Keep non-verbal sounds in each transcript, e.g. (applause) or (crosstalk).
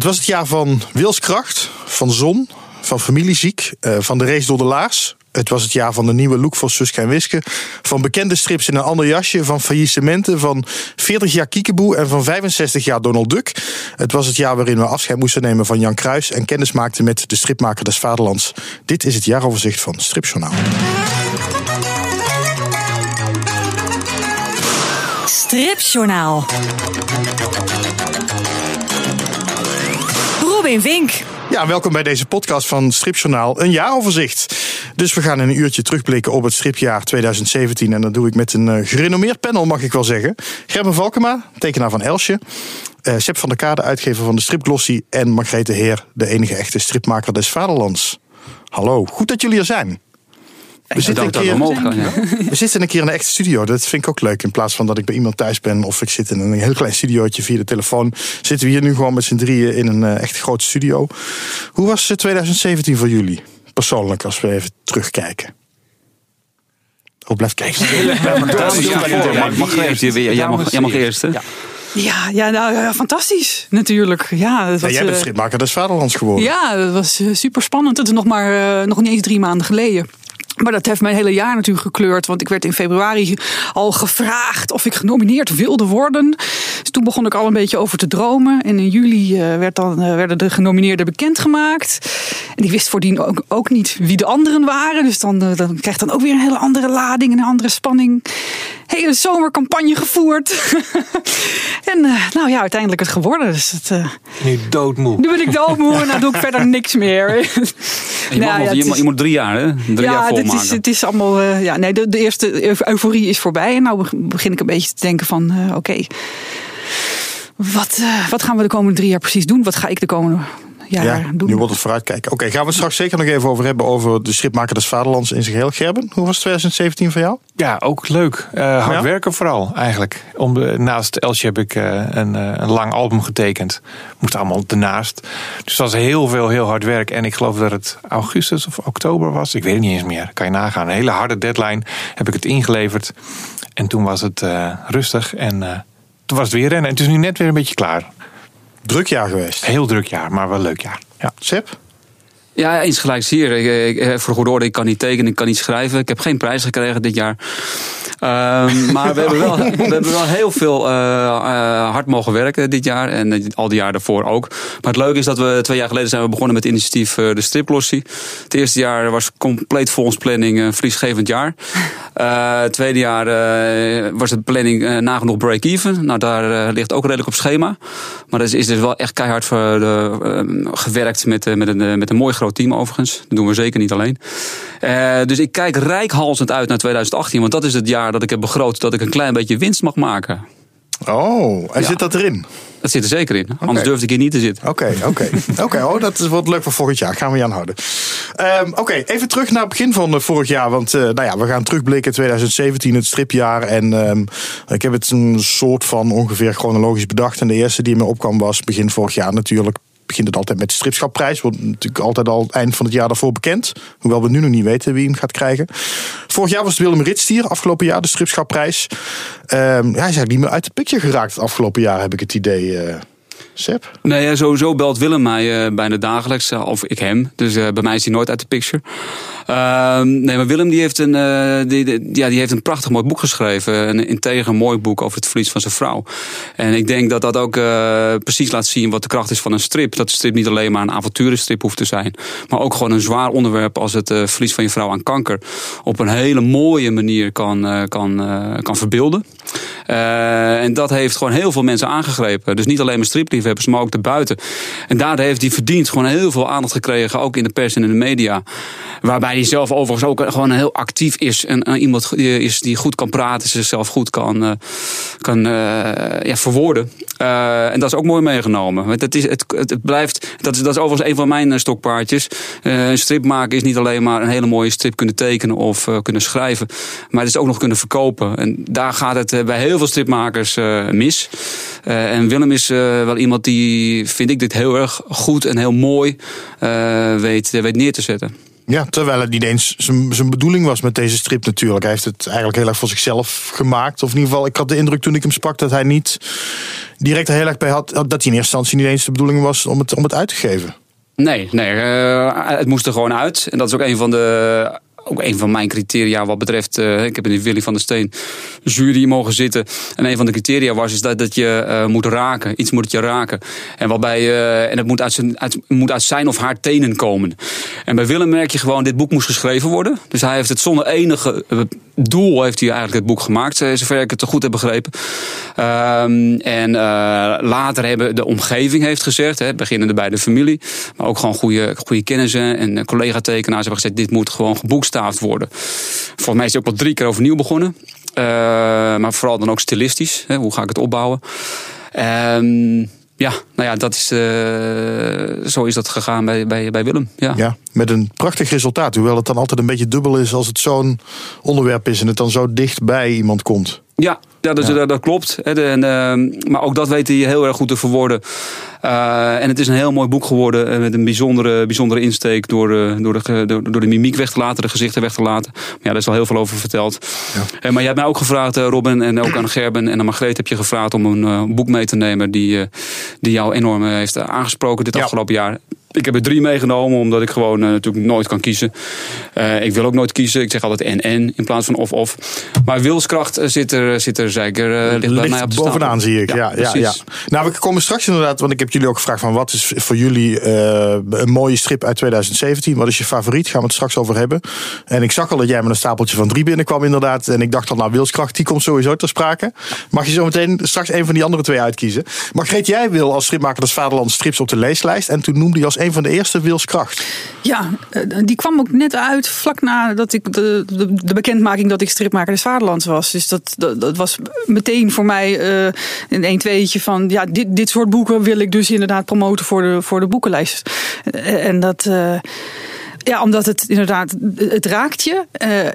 Het was het jaar van wilskracht, van zon, van familieziek, uh, van de race door de laars. Het was het jaar van de nieuwe look voor Suske en Wiske. Van bekende strips in een ander jasje. Van faillissementen. Van 40 jaar Kiekeboe en van 65 jaar Donald Duck. Het was het jaar waarin we afscheid moesten nemen van Jan Kruis. En kennis maakten met de stripmaker des Vaderlands. Dit is het jaaroverzicht van Stripjournaal. Stripjournaal. Ja, welkom bij deze podcast van Stripjournaal, een jaaroverzicht. Dus we gaan in een uurtje terugblikken op het stripjaar 2017. En dat doe ik met een uh, gerenommeerd panel, mag ik wel zeggen. Gerben Valkema, tekenaar van Elsje. Uh, Seb van der Kade, uitgever van de Stripglossy. En Margrethe Heer, de enige echte stripmaker des vaderlands. Hallo, goed dat jullie er zijn. We zitten, een keer, we zitten een keer in een echte studio. Dat vind ik ook leuk. In plaats van dat ik bij iemand thuis ben of ik zit in een heel klein studiootje via de telefoon. Zitten we hier nu gewoon met z'n drieën in een echt grote studio. Hoe was 2017 voor jullie? Persoonlijk, als we even terugkijken. Oh, blijf kijken. Jij mag eerst, hè? Ja, ja, nou, ja, fantastisch natuurlijk. Ja, dat was, jij bent stripmaker des Vaderlands geworden. Ja, dat was super spannend. Het is nog maar nog niet eens drie maanden geleden. Maar dat heeft mijn hele jaar natuurlijk gekleurd. Want ik werd in februari al gevraagd of ik genomineerd wilde worden. Dus toen begon ik al een beetje over te dromen. En in juli eh, werd dan, eh, werden de genomineerden bekendgemaakt. En ik wist voordien ook, ook niet wie de anderen waren. Dus dan, uh, dan krijgt dan ook weer een hele andere lading en een andere spanning. Hele zomercampagne gevoerd. (laughs) en nou ja, uiteindelijk het geworden. Dus het, nu doodmoe. Nu ben ik doodmoe en dan doe ik verder niks meer. (laughs) je, nou, ja, je, je, moet drie jaar, hè? Drie ja, jaar Het is, het is allemaal. Uh, ja, nee, de, de, eerste euforie is voorbij. En nou begin ik een beetje te denken van: uh, oké. Okay, wat, uh, wat gaan we de komende drie jaar precies doen? Wat ga ik de komende jaar ja, doen? Nu wordt het vooruitkijken. Oké, okay, gaan we het straks zeker nog even over hebben over de stripmaker des Vaderlands in zijn geheel. Gerben, hoe was 2017 voor jou? Ja, ook leuk. Uh, hard ja? werken vooral eigenlijk. Om de, naast Elsje heb ik uh, een, uh, een lang album getekend. Moest allemaal ernaast. Dus dat was heel veel, heel hard werk. En ik geloof dat het augustus of oktober was. Ik weet het niet eens meer. Kan je nagaan. Een hele harde deadline heb ik het ingeleverd. En toen was het rustig. En toen was het weer rennen. En het is nu net weer een beetje klaar. Druk jaar geweest. Heel druk jaar, maar wel leuk jaar. Ja. Seb? Ja, eens gelijk hier. Ik, ik, voor goede orde, ik kan niet tekenen, ik kan niet schrijven. Ik heb geen prijs gekregen dit jaar. Um, (laughs) maar we hebben, wel, we hebben wel heel veel uh, uh, hard mogen werken dit jaar. En al die jaar daarvoor ook. Maar het leuke is dat we twee jaar geleden zijn we begonnen met het initiatief de Striplossie. Het eerste jaar was compleet volgens planning een verliesgevend jaar. het tweede jaar was de planning nagenoeg break-even. Nou, daar ligt ook redelijk op schema. Maar er is dus wel echt keihard voor gewerkt met, met, een, met een mooi groot team overigens. Dat doen we zeker niet alleen. dus ik kijk rijkhalsend uit naar 2018. Want dat is het jaar dat ik heb begroot dat ik een klein beetje winst mag maken. Oh, en ja. zit dat erin? Dat zit er zeker in. Okay. Anders durfde ik hier niet te zitten. Oké, okay, oké. Okay. (laughs) oké, oh, dat wordt leuk voor volgend jaar. Gaan we je aanhouden. Um, oké, even terug naar het begin van uh, vorig jaar. Want uh, nou ja, we gaan terugblikken 2017, het stripjaar. En um, ik heb het een soort van ongeveer chronologisch bedacht. En de eerste die me opkwam was begin vorig jaar natuurlijk begint het altijd met de stripschapprijs. Wordt natuurlijk altijd al het eind van het jaar daarvoor bekend. Hoewel we nu nog niet weten wie hem gaat krijgen. Vorig jaar was het Willem Ritstier, afgelopen jaar de stripschapprijs. Ja, hij is eigenlijk niet meer uit de picture geraakt het afgelopen jaar, heb ik het idee. Nee, sowieso belt Willem mij uh, bijna dagelijks. Uh, of ik hem. Dus uh, bij mij is hij nooit uit de picture. Ehm, nee, maar Willem die heeft, een, die, ja, die heeft een prachtig mooi boek geschreven. Een integer mooi boek over het verlies van zijn vrouw. En ik denk dat dat ook precies laat zien wat de kracht is van een strip. Dat de strip niet alleen maar een avonturenstrip hoeft te zijn. Maar ook gewoon een zwaar onderwerp als het verlies van je vrouw aan kanker. Op een hele mooie manier kan, kan, kan verbeelden. en dat heeft gewoon heel veel mensen aangegrepen. Dus niet alleen maar stripliefhebbers, maar ook daarbuiten. En daardoor heeft hij verdiend gewoon heel veel aandacht gekregen, ook in de pers en in de media. Waarbij hij zelf overigens ook gewoon heel actief is. En, en iemand is die goed kan praten, zichzelf goed kan, uh, kan uh, ja, verwoorden. En dat is ook mooi meegenomen. Want het, is, het, het blijft, dat is, dat is overigens een van mijn stokpaardjes. een strip maken is niet alleen maar een hele mooie strip kunnen tekenen of kunnen schrijven. Maar het is ook nog kunnen verkopen. En daar gaat het bij heel veel stripmakers mis. en Willem is wel iemand die, vind ik, dit heel erg goed en heel mooi uh, weet, weet neer te zetten. Ja, terwijl het niet eens zijn, bedoeling was met deze strip natuurlijk. Hij heeft het eigenlijk heel erg voor zichzelf gemaakt. Of in ieder geval, ik had de indruk toen ik hem sprak dat hij niet direct er heel erg bij had... dat hij in eerste instantie niet eens de bedoeling was om het, om het uit te geven. Nee, nee uh, het moest er gewoon uit. En dat is ook een van de ook een van mijn criteria wat betreft. Uh, ik heb in de Willy van der Steen jury mogen zitten. En een van de criteria was is dat, dat je uh, moet raken. Iets moet je raken. En, waarbij, uh, en het moet uit, zijn, uit, moet uit zijn of haar tenen komen. En bij Willem merk je gewoon, dit boek moest geschreven worden. Dus hij heeft het zonder enige doel heeft hij eigenlijk het boek gemaakt. Zover ik het goed heb begrepen. Um, en later hebben de omgeving heeft gezegd, hè, beginnende bij de familie. Maar ook gewoon goede, goede kennissen en collega-tekenaars hebben gezegd, dit moet gewoon geboekstaafd worden. Volgens mij is hij ook wel drie keer overnieuw begonnen. Uh, maar vooral dan ook stilistisch. Hè, hoe ga ik het opbouwen? Um, ja, nou ja, dat is, uh, zo is dat gegaan bij, bij, bij Willem. Ja. ja, met een prachtig resultaat. Hoewel het dan altijd een beetje dubbel is als het zo'n onderwerp is en het dan zo dicht bij iemand komt. Ja, ja, dus, ja. Dat, klopt. En, uh, maar ook dat weet hij heel erg goed te verwoorden. Uh, en het is een heel mooi boek geworden eh, met een bijzondere, bijzondere insteek door, uh, door, de, door, de mimiek weg te laten, de gezichten weg te laten. Maar ja, daar is al heel veel over verteld. Ja. maar je hebt mij ook gevraagd, Robin, en ook aan Gerben en aan Margreet heb je gevraagd om een boek mee te nemen die, die jou enorm heeft aangesproken dit afgelopen jaar. Ik heb er drie meegenomen, omdat ik gewoon uh, natuurlijk nooit kan kiezen. Uh, ik wil ook nooit kiezen. Ik zeg altijd en-en in plaats van of-of. Maar wilskracht uh, zit er, zit er zeker uh, bij mij op de bovenaan, zie ik. Ja, ja, ja, Nou, we komen straks inderdaad, want ik heb jullie ook gevraagd van wat is voor jullie een mooie strip uit 2017? Wat is je favoriet? Gaan we het straks over hebben. En ik zag al dat jij met een stapeltje van drie binnenkwam inderdaad. En ik dacht al, nou, wilskracht, die komt sowieso ter sprake. Mag je zo meteen straks een van die andere twee uitkiezen? Margreet, jij wil als stripmaker des Vaderlands strips op de leeslijst. En toen noemde je als een van de eerste Wilskracht. Ja, eh, die kwam ook net uit vlak nadat ik de, de, bekendmaking dat ik stripmaker des Vaderlands was. Dus dat, dat, was meteen voor mij uh, een 1 tweetje van ja, dit, dit soort boeken wil ik dus inderdaad promoten voor de, voor de boekenlijst. Eh, en dat. Ja, omdat het inderdaad, het raakt je. Uh,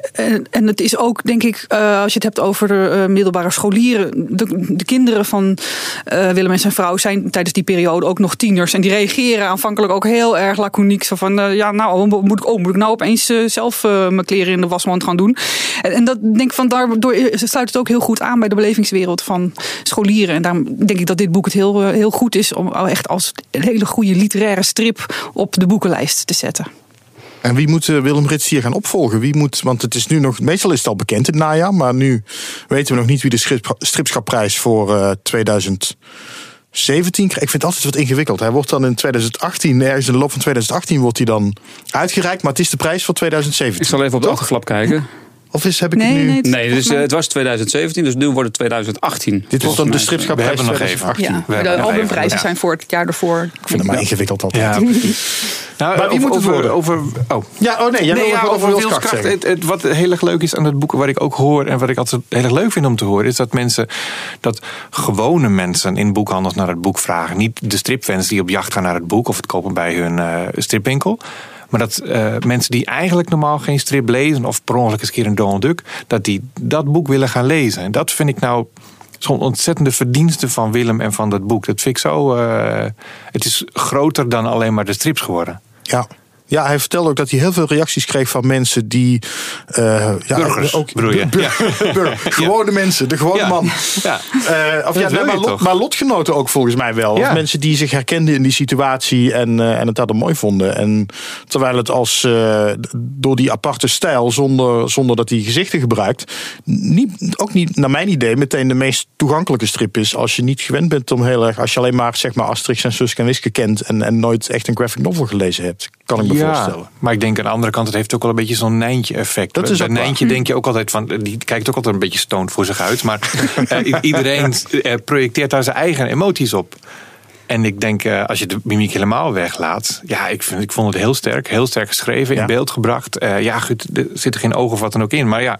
en, het is ook, denk ik, uh, als je het hebt over de uh, middelbare scholieren. De, de kinderen van Willem en zijn vrouw zijn tijdens die periode ook nog tieners. En die reageren aanvankelijk ook heel erg laconiek. Zo van, ja, nou, moet ik, oh, moet ik nou opeens zelf mijn kleren in de wasmand gaan doen? En, en dat denk ik van, daardoor sluit het ook heel goed aan bij de belevingswereld van scholieren. En daarom denk ik dat dit boek het heel, heel goed is om echt als een hele goede literaire strip op de boekenlijst te zetten. En wie moet Willem Rits hier gaan opvolgen? Wie moet, want het is nu nog, meestal is het al bekend het najaar, maar nu weten we nog niet wie de stripschapprijs voor uh, 2017 Ik vind het altijd wat ingewikkeld. Hij wordt dan in 2018, ergens in de loop van 2018 wordt hij dan uitgereikt, maar het is de prijs voor 2017. Ik zal even op de achterflap kijken. Of is, heb ik nee, het nu? Nee, het, nee dus, uh, het was 2017, dus nu wordt het 2018. Dit wordt dan de stripschapprijs We hebben nog even. Ja, de albumprijzen zijn voor het jaar ervoor. Ik vind het maar ingewikkeld altijd. Ja, (laughs) nou, maar wie moet het over, over, oh. Ja, oh nee, jij nee, wil ja, over, over wilskracht wilskracht. Het, het, wat heel erg leuk is aan het boek, wat ik ook hoor en wat ik altijd heel erg leuk vind om te horen, is dat mensen, dat gewone mensen in boekhandels naar het boek vragen. Niet de stripfans die op jacht gaan naar het boek of het kopen bij hun uh, stripwinkel. Maar dat uh, mensen die eigenlijk normaal geen strip lezen, of per ongeluk eens een keer een Donald Duck, dat die dat boek willen gaan lezen. En dat vind ik nou zo'n ontzettende verdienste van Willem en van dat boek. Dat vind ik zo. Uh, het is groter dan alleen maar de strips geworden. Ja. Ja, hij vertelde ook dat hij heel veel reacties kreeg van mensen die. Uh, ja, Burgers, ook, bur, bur, (laughs) gewone ja. mensen, de gewone man. Ja. Uh, of ja, nee, maar, lot, maar, lotgenoten ook volgens mij wel. Of mensen die zich herkenden in die situatie en, uh, en het daardoor mooi vonden. En terwijl het als door die aparte stijl, zonder, zonder dat hij gezichten gebruikt, niet, ook niet naar mijn idee meteen de meest toegankelijke strip is. Als je niet gewend bent om heel erg, als je alleen maar zeg maar Asterix en Suske en Wiske kent en, en nooit echt een graphic novel gelezen hebt. Kan ik me ja, voorstellen. Maar ik denk aan de andere kant, het heeft ook wel een beetje zo'n Nijntje effect. Dat is Bij Nijntje waar. denk je ook altijd van, die kijkt ook altijd een beetje stoned voor zich uit. Maar (laughs) uh, iedereen uh, projecteert daar zijn eigen emoties op. En ik denk, uh, als je de mimiek helemaal weglaat. Ja, ik, vind, ik vond het heel sterk. Heel sterk geschreven, Ja. in beeld gebracht. Uh, ja, goed, er zitten geen ogen of wat dan ook in. Maar ja,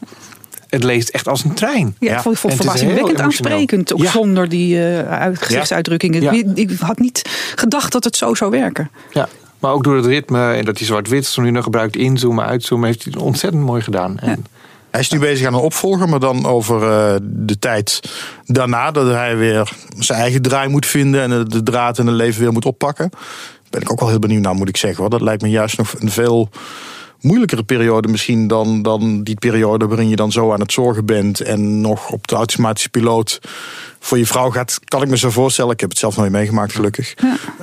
het leest echt als een trein. Ja, ik vond En het verbazingwekkend aansprekend. Ook Ja. zonder die uh, uit, gezichtsuitdrukkingen. Ja. Ik, ik had niet gedacht dat het zo zou werken. Ja. Maar ook door het ritme en dat hij zwart-wit zo nu nog gebruikt, inzoomen, uitzoomen, heeft hij het ontzettend mooi gedaan. En, Hij is nu bezig aan een opvolger, maar dan over uh, de tijd daarna. Dat hij weer zijn eigen draai moet vinden en de draad in het leven weer moet oppakken. Ben ik ook wel heel benieuwd naar, moet ik zeggen. Hoor. Dat lijkt me juist nog een veel moeilijkere periode misschien dan, dan die periode waarin je dan zo aan het zorgen bent en nog op de automatische piloot voor je vrouw gaat, kan ik me zo voorstellen. Ik heb het zelf nooit meegemaakt, gelukkig.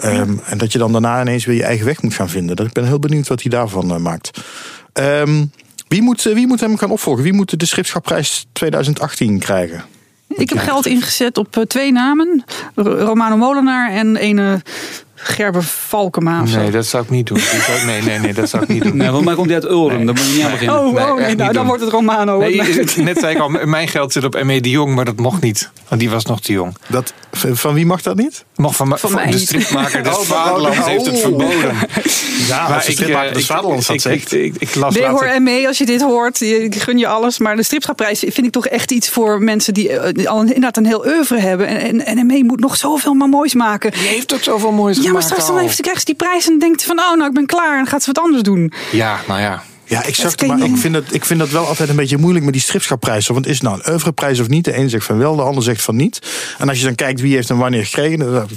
Ehm, en dat je dan daarna ineens weer je eigen weg moet gaan vinden. Dat, ik ben heel benieuwd wat hij daarvan eh, maakt. Ehm, wie, moet, eh, wie moet hem gaan opvolgen? Wie moet de Schipschapprijs 2018 krijgen? Ik heb geld ingezet op eh, twee namen. Romano Molenaar en ene Gerber Valkema. Nee, dat zou ik niet doen. Die nee, nee, nee, dat zou ik niet doen. Nee, volgens mij komt hij uit Ulrum. Daar moet je niet aan beginnen. Oh, Nee, oh, nee, nou, dan doen. wordt het Romano. Nee, Nee. net zei ik al, mijn geld zit op ME de Jong, maar dat mocht niet. Want die was nog te jong. Dat, van wie mag dat niet? Mocht van, Van van mij de stripmaker des Oh, Vaderlands oh. heeft het verboden. Ja, Maar als de ik, stripmaker des ik- Vaderlands dat zegt. Ik, ik, ik las Nee hoor, ME, als je dit hoort, ik gun je alles. Maar de stripschapprijs vind ik toch echt iets voor mensen die eh, al inderdaad een heel oeuvre hebben. En, en, en ME moet nog zoveel maar moois maken. Die heeft toch zoveel moois Ja, maar straks dan al. heeft, krijgt ze die prijs en denkt van, oh nou, ik ben klaar. En dan gaat ze wat anders doen. Ja, nou ja. Ja, kan maar ik vind, dat, ik vind dat wel altijd een beetje moeilijk met die stripschapprijs. Want is het nou een oeuvreprijs of niet? De een zegt van wel, de ander zegt van niet. En als je dan kijkt wie heeft hem wanneer gekregen. Dan heb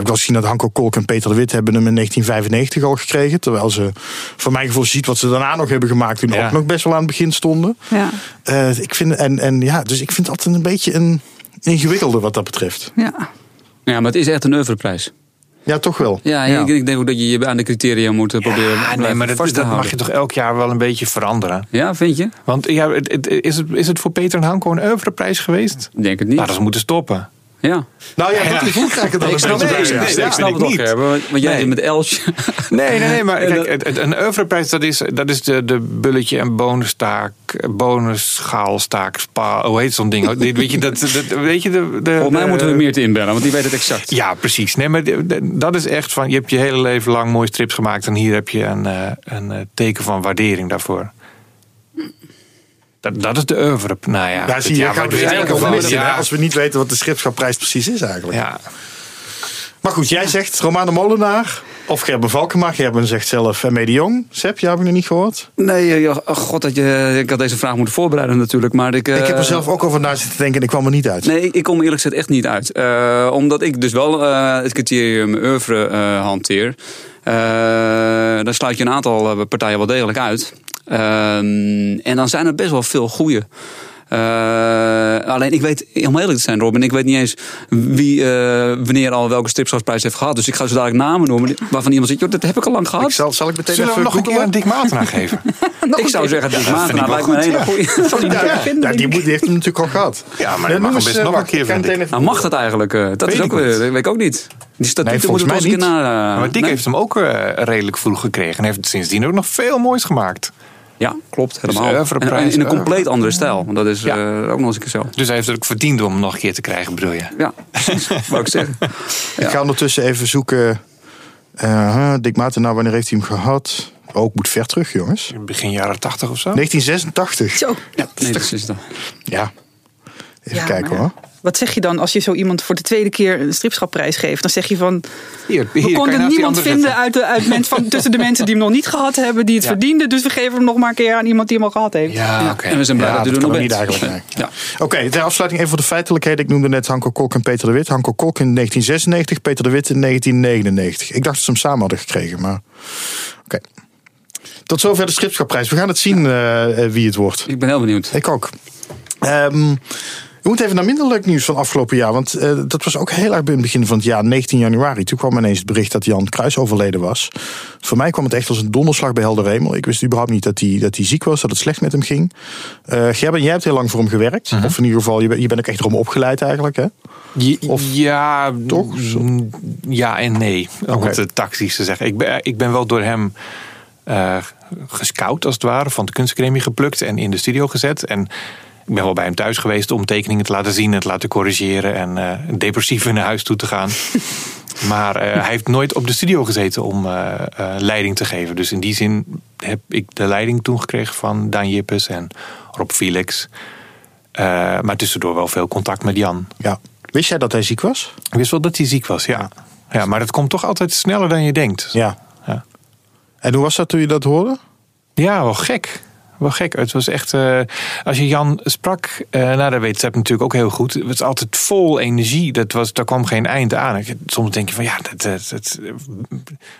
ik wel gezien dat Hanko Kolk en Peter de Wit hebben hem in 1995 al gekregen. Terwijl ze, voor mijn gevoel, ziet wat ze daarna nog hebben gemaakt. Toen Ja. ook nog best wel aan het begin stonden. Ja, Eh, ik vind, en, en ja, dus ik vind het altijd een beetje een ingewikkelde wat dat betreft. ja. Ja, maar het is echt een oeuvreprijs. Ja, toch wel. Ja, Ik, ik denk ook dat je je aan de criteria moet eh, proberen Ja, nee, maar dat, vast te dat mag je toch elk jaar wel een beetje veranderen. Ja, vind je? Want ja, het, het- is, het, is het voor Peter en Hanko een oeuvreprijs geweest? Ik denk het niet. Nou, dat ze moeten stoppen. Ja. Nou ja, dat gevoel krijg ik dan Ik snap bij. nee, ik nee, snap het niet. Want jij Nee. zit met Elsje. Nee, nee, nee, maar (laughs) kijk, het, het- een oeuvreprijs dat is, dat is de, de bulletje en bonustaak, bonusschaalstaak, spa, hoe heet zo'n ding? Weet je, dat, dat, weet je de, de, Volgens mij de- moeten we meer te inbellen, want die weet het exact. Ja, precies. Nee, maar de- de- dat is echt van, je hebt je hele leven lang mooie strips gemaakt en hier heb je een, eh, een eh, teken van waardering daarvoor. Dat, dat is de oeuvre. Nou ja, Daar zie je, ja, dus eigenlijk hè, als we niet weten wat de schipschapprijs precies is eigenlijk. ja. Maar goed, jij zegt Romane Molenaar of Gerben Valkema. Gerben zegt zelf uh, de Jong. Sepp, jij heb ik nog niet gehoord. Nee, eh, ja, oh god, dat je, ik had deze vraag moeten voorbereiden natuurlijk. Maar ik, eh, ik heb er zelf ook over na zitten denken en ik kwam er niet uit. Nee, ik- kom eerlijk gezegd echt niet uit. Eh, omdat ik dus wel eh, het criterium oeuvre eh, hanteer. Eh, dan sluit je een aantal eh, partijen wel degelijk uit. Ehm, en dan zijn er best wel veel goede. alleen ik weet, om eerlijk te zijn Robin, ik weet niet eens wie eh, wanneer al welke stripschapsprijs heeft gehad. Dus ik ga zo dadelijk namen noemen waarvan iemand zegt, joh, dat heb ik al lang gehad. Ik zal, zal ik meteen Zullen even nog een keer aan Dick geven? (laughs) ik zou zeggen, Dick ik lijkt me een hele goed, goede. Die Ja, ja, (laughs) vinden? ja, die, moet, die heeft hem natuurlijk al gehad. Ja, maar dat mag hem best eh, nog een keer, ik ga vind meteen ik. even Nou, mag dat eigenlijk? eh, dat Weet is ik ook weer, niet. dat weet ik ook niet. Die statuuten Nee, volgens moeten we mij eens een keer na... maar Dick nee. heeft hem ook eh, redelijk vroeg gekregen. En heeft sindsdien ook nog veel moois gemaakt. Ja, klopt, helemaal. Dus En- en in een oeuvre. compleet andere stijl. Want dat is Ja. eh, ook nog eens een keer zo. Dus hij heeft het ook verdiend om hem nog een keer te krijgen, bedoel je? Ja, precies. (laughs) Wou ik zeggen. Ik ga ondertussen even zoeken. Uh, Dick Maarten, nou wanneer heeft hij hem gehad? Oh, ik moet ver terug, jongens. Begin jaren tachtig of zo? 1986. Zo. Ja, nee, dat is dat. Ja. Even Ja, kijken maar hoor. Wat zeg je dan als je zo iemand voor de tweede keer een stripschapprijs geeft? Dan zeg je van, Hier, hier we konden niemand vinden zetten. uit de, uit (laughs) men, van, tussen de mensen die hem nog niet gehad hebben, die het Ja. verdienden. Dus we geven hem nog maar een keer aan iemand die hem al gehad heeft. Ja, oké. En we zijn blij Ja, dat er nog bent. niet eigenlijk. (laughs) nee. Ja. Oké, ter afsluiting even voor de feitelijkheden. Ik noemde net Hanko Kolk en Peter de Wit. Hanko Kolk in 1996, Peter de Wit in 1999. Ik dacht dat ze hem samen hadden gekregen, maar oké. Tot zover de schipschapprijs. We gaan het zien eh, eh, wie het wordt. Ik ben heel benieuwd. Ik ook. Ehm, we moeten even naar minder leuk nieuws van afgelopen jaar. Want eh, dat was ook heel erg bij het begin van het jaar, 19 januari. Toen kwam ineens het bericht dat Jan Kruis overleden was. Voor mij kwam het echt als een donderslag bij helder hemel. Ik wist überhaupt niet dat hij, dat hij ziek was, dat het slecht met hem ging. Eh Gerben, jij hebt heel lang voor hem gewerkt. Of in ieder geval, je, bent- je bent ook echt erom opgeleid eigenlijk. Hè? Of- ja, toch? mm, Ja en nee. Om Oké. het eh, tactisch te zeggen. Ik ben, ik ben wel door hem eh, gescout, als het ware. Van de kunstacademie geplukt en in de studio gezet. En ik ben wel bij hem thuis geweest om tekeningen te laten zien en te laten corrigeren. En eh, depressief naar huis toe te gaan. (laughs) maar eh, hij heeft nooit op de studio gezeten om eh, leiding te geven. Dus in die zin heb ik de leiding toen gekregen van Daan Jippes en Rob Felix. Maar tussendoor wel veel contact met Jan. Ja. Wist jij dat hij ziek was? Ik wist wel dat hij ziek was, ja. Ja, maar dat komt toch altijd sneller dan je denkt. Ja. Ja, En hoe was dat toen je dat hoorde? ja wel gek. Wel gek. Het was echt, uh, als je Jan sprak, uh, nou dat weet Sepp natuurlijk ook heel goed. Het was altijd vol energie. Dat was, daar kwam geen eind aan. Soms denk je van ja, dat, dat, dat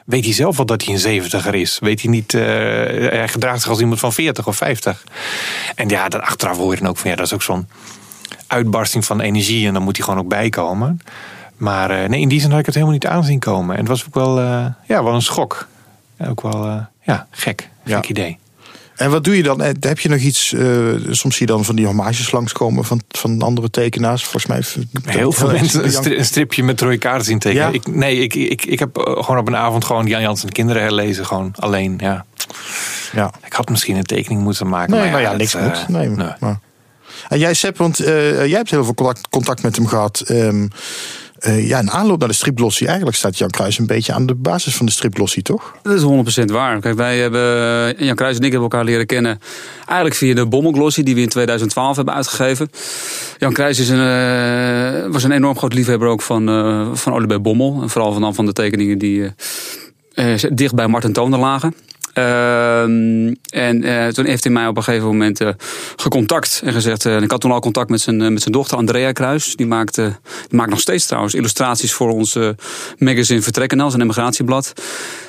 weet hij zelf wel dat hij een zeventiger is. Weet hij niet, uh, hij gedraagt zich als iemand van 40 of 50. En ja, dat achteraf hoor je dan ook van ja, dat is ook zo'n uitbarsting van energie. En dan moet hij gewoon ook bijkomen. Maar nee, in die zin had ik het helemaal niet aanzien komen. En het was ook wel, ja, wel een schok. Ook wel, ja, gek. Gek ja. idee. En wat doe je dan? Eh, heb je nog iets? Uh, soms zie je dan van die hommages langskomen van, van andere tekenaars. Volgens mij heel veel (laughs) mensen een stripje met rode kaarten zien tekenen. Ik, nee, ik, ik, ik heb eh, gewoon op een avond gewoon Jan Jans en de kinderen herlezen. Gewoon alleen. Ja. Ja. Ik had misschien een tekening moeten maken. Nee, maar ja, niks uh, moet. Nee, nee. Maar. En jij, Sepp, want uh, jij hebt heel veel contact, contact met hem gehad. Um, uh, ja, in aanloop naar de stripglossie, eigenlijk staat Jan Kruis een beetje aan de basis van de stripglossie, toch? Dat is 100% waar. Kijk, wij hebben, Jan Kruis en ik hebben elkaar leren kennen eigenlijk via de Bommelglossie die we in 2012 hebben uitgegeven. Jan Kruis is een, uh, was een enorm groot liefhebber ook van, uh, van Bommel. En vooral van, van de tekeningen die dicht bij Martin Toner lagen. Ehm, en uh, toen heeft hij mij op een gegeven moment uh, gecontact en gezegd. Uh, ik had toen al contact met zijn, met zijn dochter Andrea Kruis. Die maakt, die maakt nog steeds trouwens illustraties voor ons magazine Vertrekken, als een emigratieblad.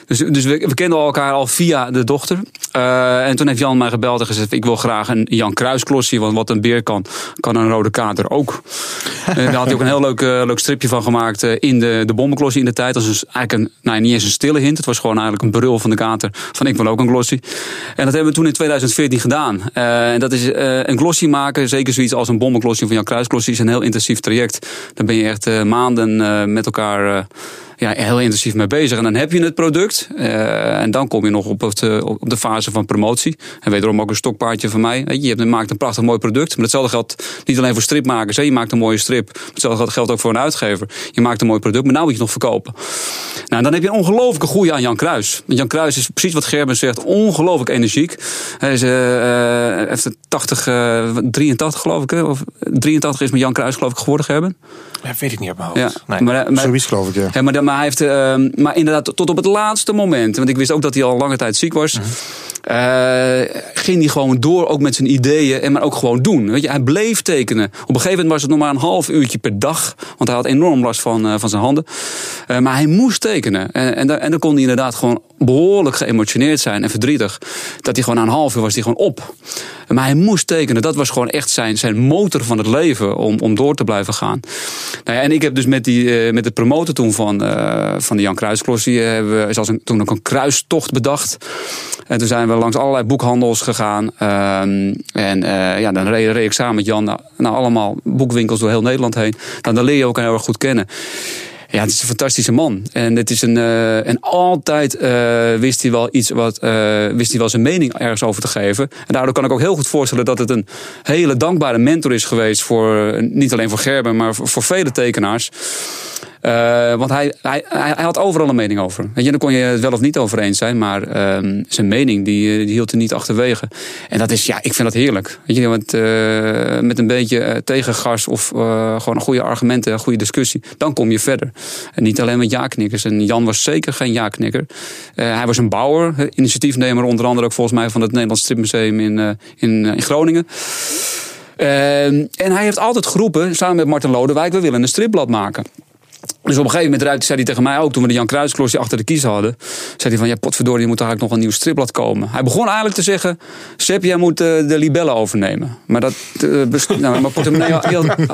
Dus, dus we, we, kenden elkaar al via de dochter. Uh, en toen heeft Jan mij gebeld en gezegd: Ik wil graag een Jan Kruisklossie. Want wat een beer kan, kan een rode kater ook. (laughs) en daar had hij ook een heel leuk, uh, leuk stripje van gemaakt uh, in de, de bommenklossie in de tijd. Dat was dus eigenlijk een, nou, niet eens een stille hint. Het was gewoon eigenlijk een brul van de kater. Van ik wil ook een glossie. En dat hebben we toen in 2014 gedaan. en dat is een glossie maken, zeker zoiets als een bommenklossie of een Jan Kruisklossie, is een heel intensief traject. Dan ben je echt maanden met elkaar ja, heel intensief mee bezig. En dan heb je het product. Uh, en dan kom je nog op, het, uh, op de fase van promotie. En wederom ook een stokpaardje van mij. Je, hebt, maakt een prachtig mooi product. Maar hetzelfde geldt niet alleen voor stripmakers. Hè. Je maakt een mooie strip. Hetzelfde geldt ook voor een uitgever. Je maakt een mooi product, maar nou moet je het nog verkopen. Nou, dan heb je een ongelooflijke groei aan Jan Kruis. Jan Kruis is precies wat Gerben zegt. Ongelooflijk energiek. Hij is, uh, heeft 80, 83 geloof ik. Of 83 is met Jan Kruis geloof ik geworden, Gerben. Ja, weet ik niet op mijn hoofd. Ja, nee. maar, maar, Zoiets geloof ik, ja. ja maar, maar, hij heeft, uh, maar inderdaad, tot op het laatste moment, want ik wist ook dat hij al lange tijd ziek was, uh, ging hij gewoon door, ook met zijn ideeën, en maar ook gewoon doen. Weet je, hij bleef tekenen. Op een gegeven moment was het nog maar een half uurtje per dag, want hij had enorm last van, uh, van zijn handen. maar hij moest tekenen. En, en, en dan kon hij inderdaad gewoon behoorlijk geëmotioneerd zijn en verdrietig. Dat hij gewoon een half uur was hij gewoon op. Maar hij moest tekenen. Dat was gewoon echt zijn, zijn motor van het leven om, om door te blijven gaan. Nou ja, en ik heb dus met, die, uh, met het promoten toen van, uh, van de Jan Kruisklossie... hebben we zelfs toen ook een kruistocht bedacht. En toen zijn we langs allerlei boekhandels gegaan. Um, en ja, dan reed, ik samen met Jan naar, allemaal boekwinkels door heel Nederland heen. Nou, dan leer je ook heel erg goed kennen. Ja, het is een fantastische man. En, het is een, uh, en altijd uh, wist hij wel iets wat, uh, wist hij wel zijn mening ergens over te geven. En daardoor kan ik ook heel goed voorstellen dat het een hele dankbare mentor is geweest voor, niet alleen voor Gerben, maar voor vele tekenaars. Uh, want hij, hij, hij, had overal een mening over. Weet je, dan kon je het wel of niet over eens zijn, maar uh, zijn mening die, die hield er niet achterwege. En dat is, ja, ik vind dat heerlijk. Weet je, want uh, met een beetje tegengas of gewoon goede argumenten, een goede discussie, dan kom je verder. En niet alleen met ja-knikkers. En Jan was zeker geen ja-knikker. hij was een bouwer, initiatiefnemer, onder andere ook volgens mij van het Nederlands Stripmuseum in, in, in Groningen. Uh, en hij heeft altijd geroepen, samen met Martin Lodewijk, we willen een stripblad maken. Dus op een gegeven moment zei hij tegen mij ook, toen we de Jan Kruisklosje achter de kies hadden, zei hij van, ja potverdorie, er moet eigenlijk nog een nieuw stripblad komen. Hij begon eigenlijk te zeggen, Sepp, jij moet uh, de libellen overnemen. Maar dat, uh, nou, mijn, portemonnee,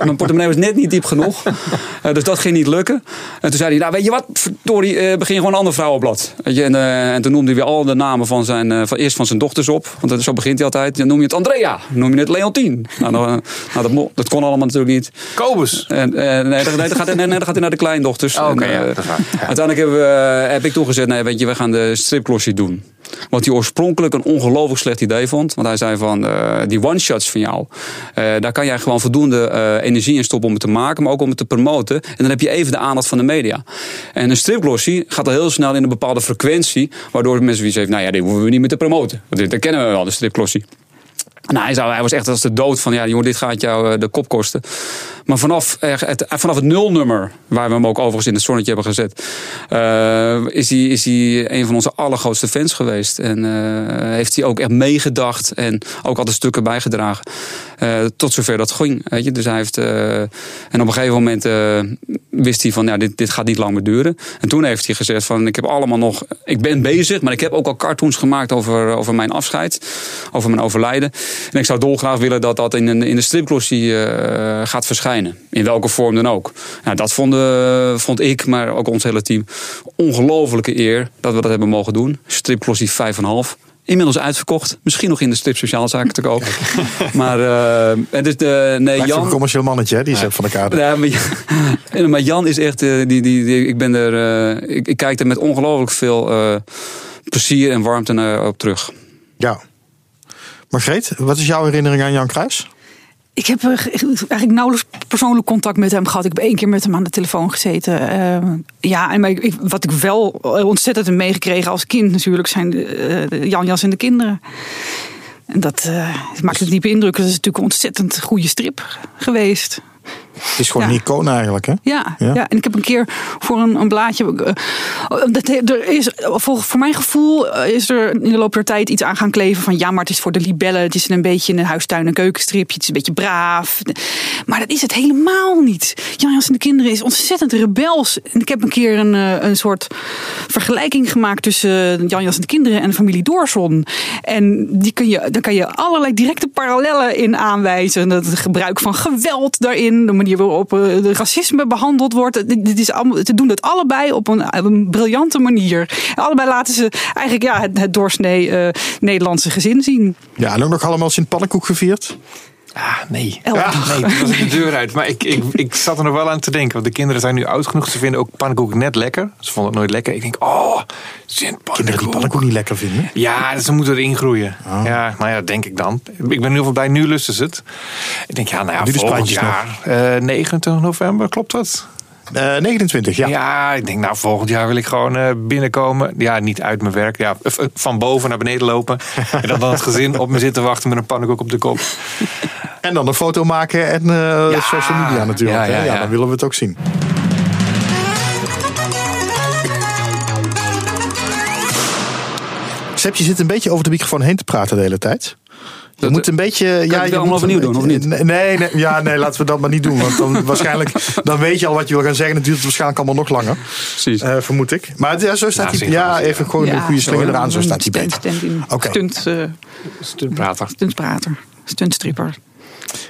mijn, portemonnee, was net niet diep genoeg, uh, dus dat ging niet lukken. En toen zei hij, nou weet je wat, verdorie, begin gewoon een ander vrouwenblad. Weet je, en, en, toen noemde hij weer al de namen van zijn, van, eerst van zijn dochters op, want dat, zo begint hij altijd. Dan noem je het Andrea, noem je het Leontien. Nou, nou, dat, dat, kon allemaal natuurlijk niet. Kobus. En, nee, dan gaat, nee, dan gaat hij naar de kleine dochters. Oh, okay, en, ja, uh, uiteindelijk heb, uh, heb ik toegezet, nee, weet je, we gaan de stripklossie doen. Wat hij oorspronkelijk een ongelooflijk slecht idee vond. Want hij zei van, uh, die one-shots van jou, daar kan jij gewoon voldoende energie in stoppen om het te maken, maar ook om het te promoten. En dan heb je even de aandacht van de media. En een stripglossie gaat al heel snel in een bepaalde frequentie, waardoor mensen wie zeggen, nou ja, dit hoeven we niet meer te promoten. Want dit kennen we wel, de stripglossie. Nou, hij, was echt als de dood van, ja jongen, dit gaat jou eh, de kop kosten. Maar vanaf het, vanaf het nulnummer, waar we hem ook overigens in het zonnetje hebben gezet, is, hij, is hij een van onze allergrootste fans geweest. En heeft hij ook echt meegedacht en ook al de stukken bijgedragen. Tot zover dat ging. Weet je? Dus hij heeft. en op een gegeven moment wist hij van ja, dit, dit gaat niet lang duren. En toen heeft hij gezegd van ik heb allemaal nog. Ik ben bezig, maar ik heb ook al cartoons gemaakt over, over mijn afscheid. Over mijn overlijden. En ik zou dolgraag willen dat dat in, in de stripglossie gaat verschijnen. In welke vorm dan ook. Nou, dat vonden, vond ik, maar ook ons hele team, ongelofelijke eer dat we dat hebben mogen doen. Stripglossie 5,5. Inmiddels uitverkocht. Misschien nog in de strip sociaalzaken te koop. maar, uh, dus de, nee, Jan. een commercieel mannetje, hè, die is van elkaar. Ja, maar, (laughs) maar, Jan is echt. Uh, die, die, die, ik, ben er, uh, ik, ik, kijk er met ongelooflijk veel plezier en warmte op terug. Ja. Margreet, wat is jouw herinnering aan Jan Kruis? Ik heb eigenlijk nauwelijks persoonlijk contact met hem gehad. Ik heb één keer met hem aan de telefoon gezeten. Uh, ja, en ik, wat ik wel ontzettend heb meegekregen als kind natuurlijk zijn de, uh, Jan Jas en de kinderen. En dat maakt een diepe indruk. Dat is natuurlijk een ontzettend goede strip geweest. Het is gewoon een icoon eigenlijk, hè? Ja, ja, en ik heb een keer voor een, een blaadje. Uh, dat, er is, voor, voor mijn gevoel eh, is er in de loop der tijd iets aan gaan kleven van ja, maar het is voor de libellen. Het is een beetje een huistuin- en keukenstripje. Het is een beetje braaf. Maar dat is het helemaal niet. Jan Jans en de kinderen is ontzettend rebels. En ik heb een keer een, een soort vergelijking gemaakt tussen Jan Jans en de kinderen en de familie Doorson. En die kun je, daar kan je allerlei directe parallellen in aanwijzen. Het gebruik van geweld daarin, de manier waarop de racisme behandeld wordt. Dit is ze doen het allebei op een, briljante manier. allebei laten ze eigenlijk ja, het, doorsnee uh, Nederlandse gezin zien. Ja, en ook nog allemaal Sint Pannenkoek gevierd? Ah, nee. Nee, toen was ik de deur uit. Maar ik, ik, ik zat er nog wel aan te denken. Want de kinderen zijn nu oud genoeg. Ze vinden ook pannenkoek net lekker. Ze vonden het nooit lekker. Ik denk, oh, Sint Pannenkoek. Die pannenkoek niet lekker vinden? Ja, ze moeten erin groeien. Oh. Ja, nou ja, denk ik dan. Ik ben in ieder geval bij, nu lusten ze het. Ik denk, ja, nou ja, volgend jaar. Uh, 29 november, klopt dat? Uh, 29, ja. Ja, ik denk nou volgend jaar wil ik gewoon uh, binnenkomen. Ja, niet uit mijn werk. Ja, van boven naar beneden lopen. (laughs) en dan, dan het gezin op me zitten wachten met een pannenkoek op de kop. En dan een foto maken en uh, ja, social media natuurlijk. Ja, ja, ja, dan willen we het ook zien. Seb, je zit een beetje over de microfoon heen te praten de hele tijd. Je moet een beetje. Kan ja, je het allemaal opnieuw doen, of niet? Nee, nee, ja, nee, laten we dat maar niet doen. Want dan (laughs) waarschijnlijk dan weet je al wat je wil gaan zeggen. Het duurt het waarschijnlijk allemaal nog langer. Precies. Uh, vermoed ik. Maar ja, zo staat hij. Ja, even gewoon een goede slinger eraan. Zo staat hij beter. Oké. Stunt, uh, stuntprater. Stuntprater. Stuntstripper.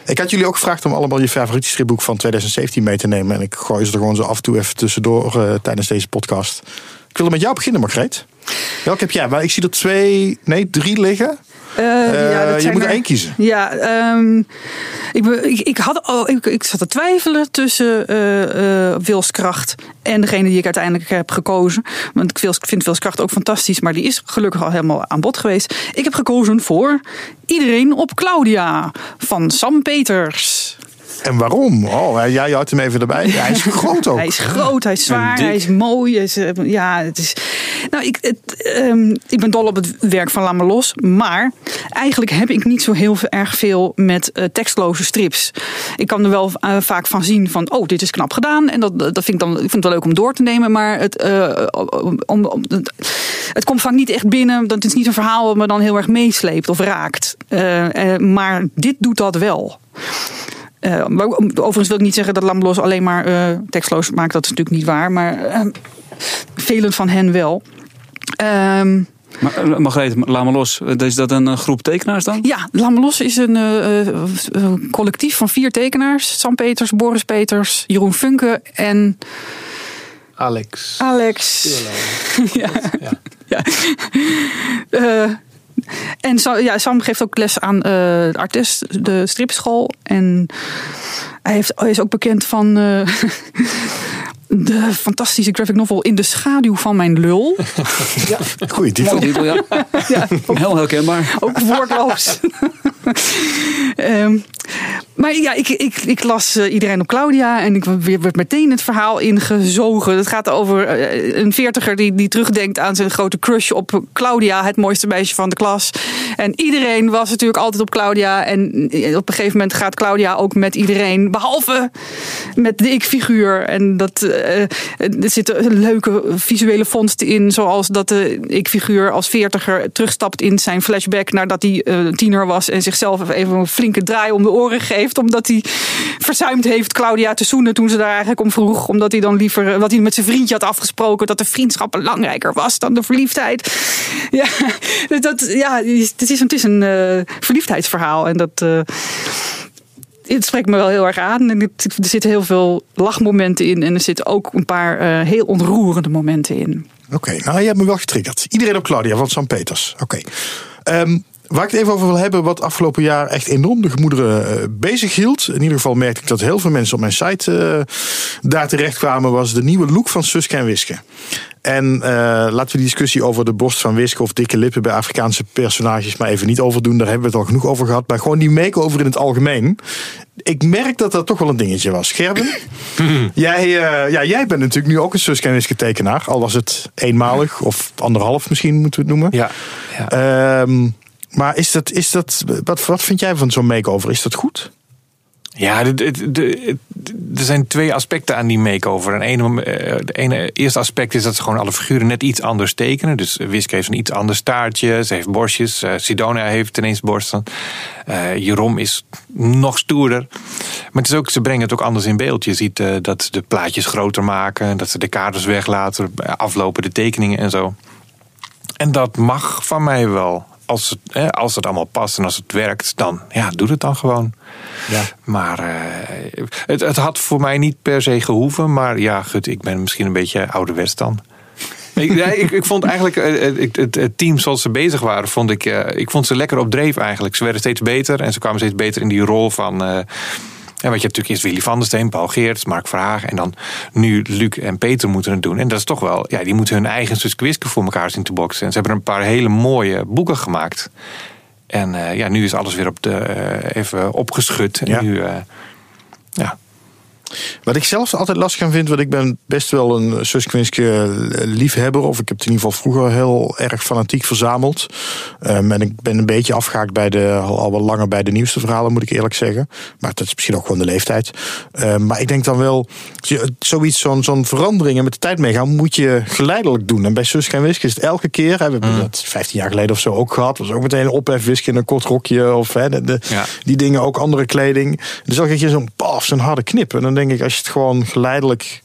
Ik had jullie ook gevraagd om allemaal je favoriete stripboek van 2017 mee te nemen. En ik gooi ze er gewoon zo af en toe even tussendoor uh, tijdens deze podcast. Ik wilde met jou beginnen, Margreet. Welke heb jij? Maar ik zie er twee, nee, drie liggen. Uh, uh, ja, je moet er één kiezen. Ja, um, ik, ik, ik, had, oh, ik, ik zat te twijfelen tussen uh, Wilskracht en degene die ik uiteindelijk heb gekozen. Want ik vind Wilskracht ook fantastisch, maar die is gelukkig al helemaal aan bod geweest. Ik heb gekozen voor Iedereen op Claudia van Sam Peters. En waarom? Oh, jij houdt hem even erbij. Hij is (laughs) groot ook. hij is groot, hij is zwaar, hij is mooi. Hij is, ja, het is. Nou, ik, het, um, ik ben dol op het werk van Lamme Los. Maar eigenlijk heb ik niet zo heel erg veel met uh, tekstloze strips. Ik kan er wel uh, vaak van zien van, oh, dit is knap gedaan. En dat, dat vind ik dan ik vind het wel leuk om door te nemen. Maar het, uh, om, om, het komt vaak niet echt binnen. Dat is niet een verhaal wat me dan heel erg meesleept of raakt. maar dit doet dat wel. Uh, overigens wil ik niet zeggen dat Lambelos alleen maar uh, tekstloos maakt. Dat is natuurlijk niet waar. Maar uh, velen van hen wel. Um, maar, Margreet, Lamelos, is dat een groep tekenaars dan? Ja, Lamelos is een uh, collectief van vier tekenaars. Sam Peters, Boris Peters, Jeroen Funke en... Alex. Alex. (laughs) ja. ja. ja. Uh, en ja, Sam geeft ook les aan uh, de artist, de stripschool. En hij, heeft, hij is ook bekend van. (laughs) De fantastische graphic novel In de schaduw van mijn lul. (laughs) ja, goeie titel. titel ja. ja. Heel herkenbaar. Ook woordloos. um, (laughs) maar ja, ik, ik, ik las uh, iedereen op Claudia en ik werd meteen het verhaal ingezogen. Het gaat over uh, een veertiger die, die terugdenkt aan zijn grote crush op Claudia, het mooiste meisje van de klas. En iedereen was natuurlijk altijd op Claudia. En op een gegeven moment gaat Claudia ook met iedereen, behalve met de ik-figuur. En dat, uh, er zitten leuke visuele vondsten in, zoals dat de ik-figuur als veertiger terugstapt in zijn flashback nadat hij tiener was en zichzelf even een flinke draai om de oren geeft. Omdat hij verzuimd heeft Claudia te zoenen toen ze daar eigenlijk om vroeg. Omdat hij dan liever, wat hij met zijn vriendje had afgesproken, dat de vriendschap belangrijker was dan de verliefdheid. (laughs) Ja, dat, ja het is, het een verliefdheidsverhaal. En dat. Het spreekt me wel heel erg aan. En er zitten heel veel lachmomenten in. En er zitten ook een paar uh, heel ontroerende momenten in. Oké, nou je hebt me wel getriggerd. Iedereen op Claudia van St. Peters. Oké. Um, Waar ik het even over wil hebben, wat afgelopen jaar echt enorm de gemoederen uh, bezig hield. In ieder geval merkte ik dat heel veel mensen op mijn site uh, daar terecht kwamen, was de nieuwe look van Suske en Wiske. En uh, laten we die discussie over de borst van Wiske of dikke lippen bij Afrikaanse personages maar even niet overdoen. Daar hebben we het al genoeg over gehad. Maar gewoon die make-over in het algemeen. Ik merk dat dat toch wel een dingetje was. Gerben, (laughs) jij, uh, ja, jij bent natuurlijk nu ook een Suske tekenaar. Al was het eenmalig of anderhalf misschien moeten we het noemen. Ja. ja. Um, maar is dat, is dat, wat, wat vind jij van zo'n makeover? Is dat goed? Ja, er zijn twee aspecten aan die makeover. En ene, eh, de eerste aspect is dat ze gewoon alle figuren net iets anders tekenen. Dus Wiske heeft een iets ander staartje. Ze heeft borstjes. Uh, Sidonia heeft ineens borsten. Uh, Jeroen is nog stoerder. Maar het is ook, ze brengen het ook anders in beeld. Je ziet uh, dat ze de plaatjes groter maken. Dat ze de kaders weglaten. Aflopen de tekeningen en zo. En dat mag van mij wel als het, hè, als het allemaal past en als het werkt, dan ja, doe het dan gewoon. Ja. Maar uh, het, het had voor mij niet per se gehoeven. Maar ja, goed, ik ben misschien een beetje ouderwets dan. ik, (laughs) ik, ik, vond eigenlijk eh, het, het, team zoals ze bezig waren, vond ik, ik vond ze lekker op dreef eigenlijk. Ze werden steeds beter en ze kwamen steeds beter in die rol van. En wat je hebt natuurlijk eerst Willy van der Steen, Paul Geerts, Mark Verhagen. En dan nu Luc en Peter moeten het doen. En dat is toch wel, ja, die moeten hun eigen Suske voor elkaar zien te boksen. En ze hebben een paar hele mooie boeken gemaakt. En uh, ja, nu is alles weer op de, uh, even opgeschud. En ja. nu, uh, ja, wat ik zelf altijd lastig aan vind, want ik ben best wel een Suskwinske liefhebber. Of ik heb het in ieder geval vroeger heel erg fanatiek verzameld. Um, en ik ben een beetje afgehaakt bij de, al wel langer bij de nieuwste verhalen, moet ik eerlijk zeggen. Maar dat is misschien ook gewoon de leeftijd. Um, maar ik denk dan wel, zoiets, zo'n zo'n verandering en met de tijd meegaan, moet je geleidelijk doen. En bij Wiske is het elke keer, hè, we hebben mm. dat 15 jaar geleden of zo ook gehad. Was ook meteen een ophef Wiske in een kort rokje. Of hè, de, de, ja. die dingen, ook andere kleding. Dus dan krijg je zo'n paf, zo'n harde knip. En dan denk ik, als je het gewoon geleidelijk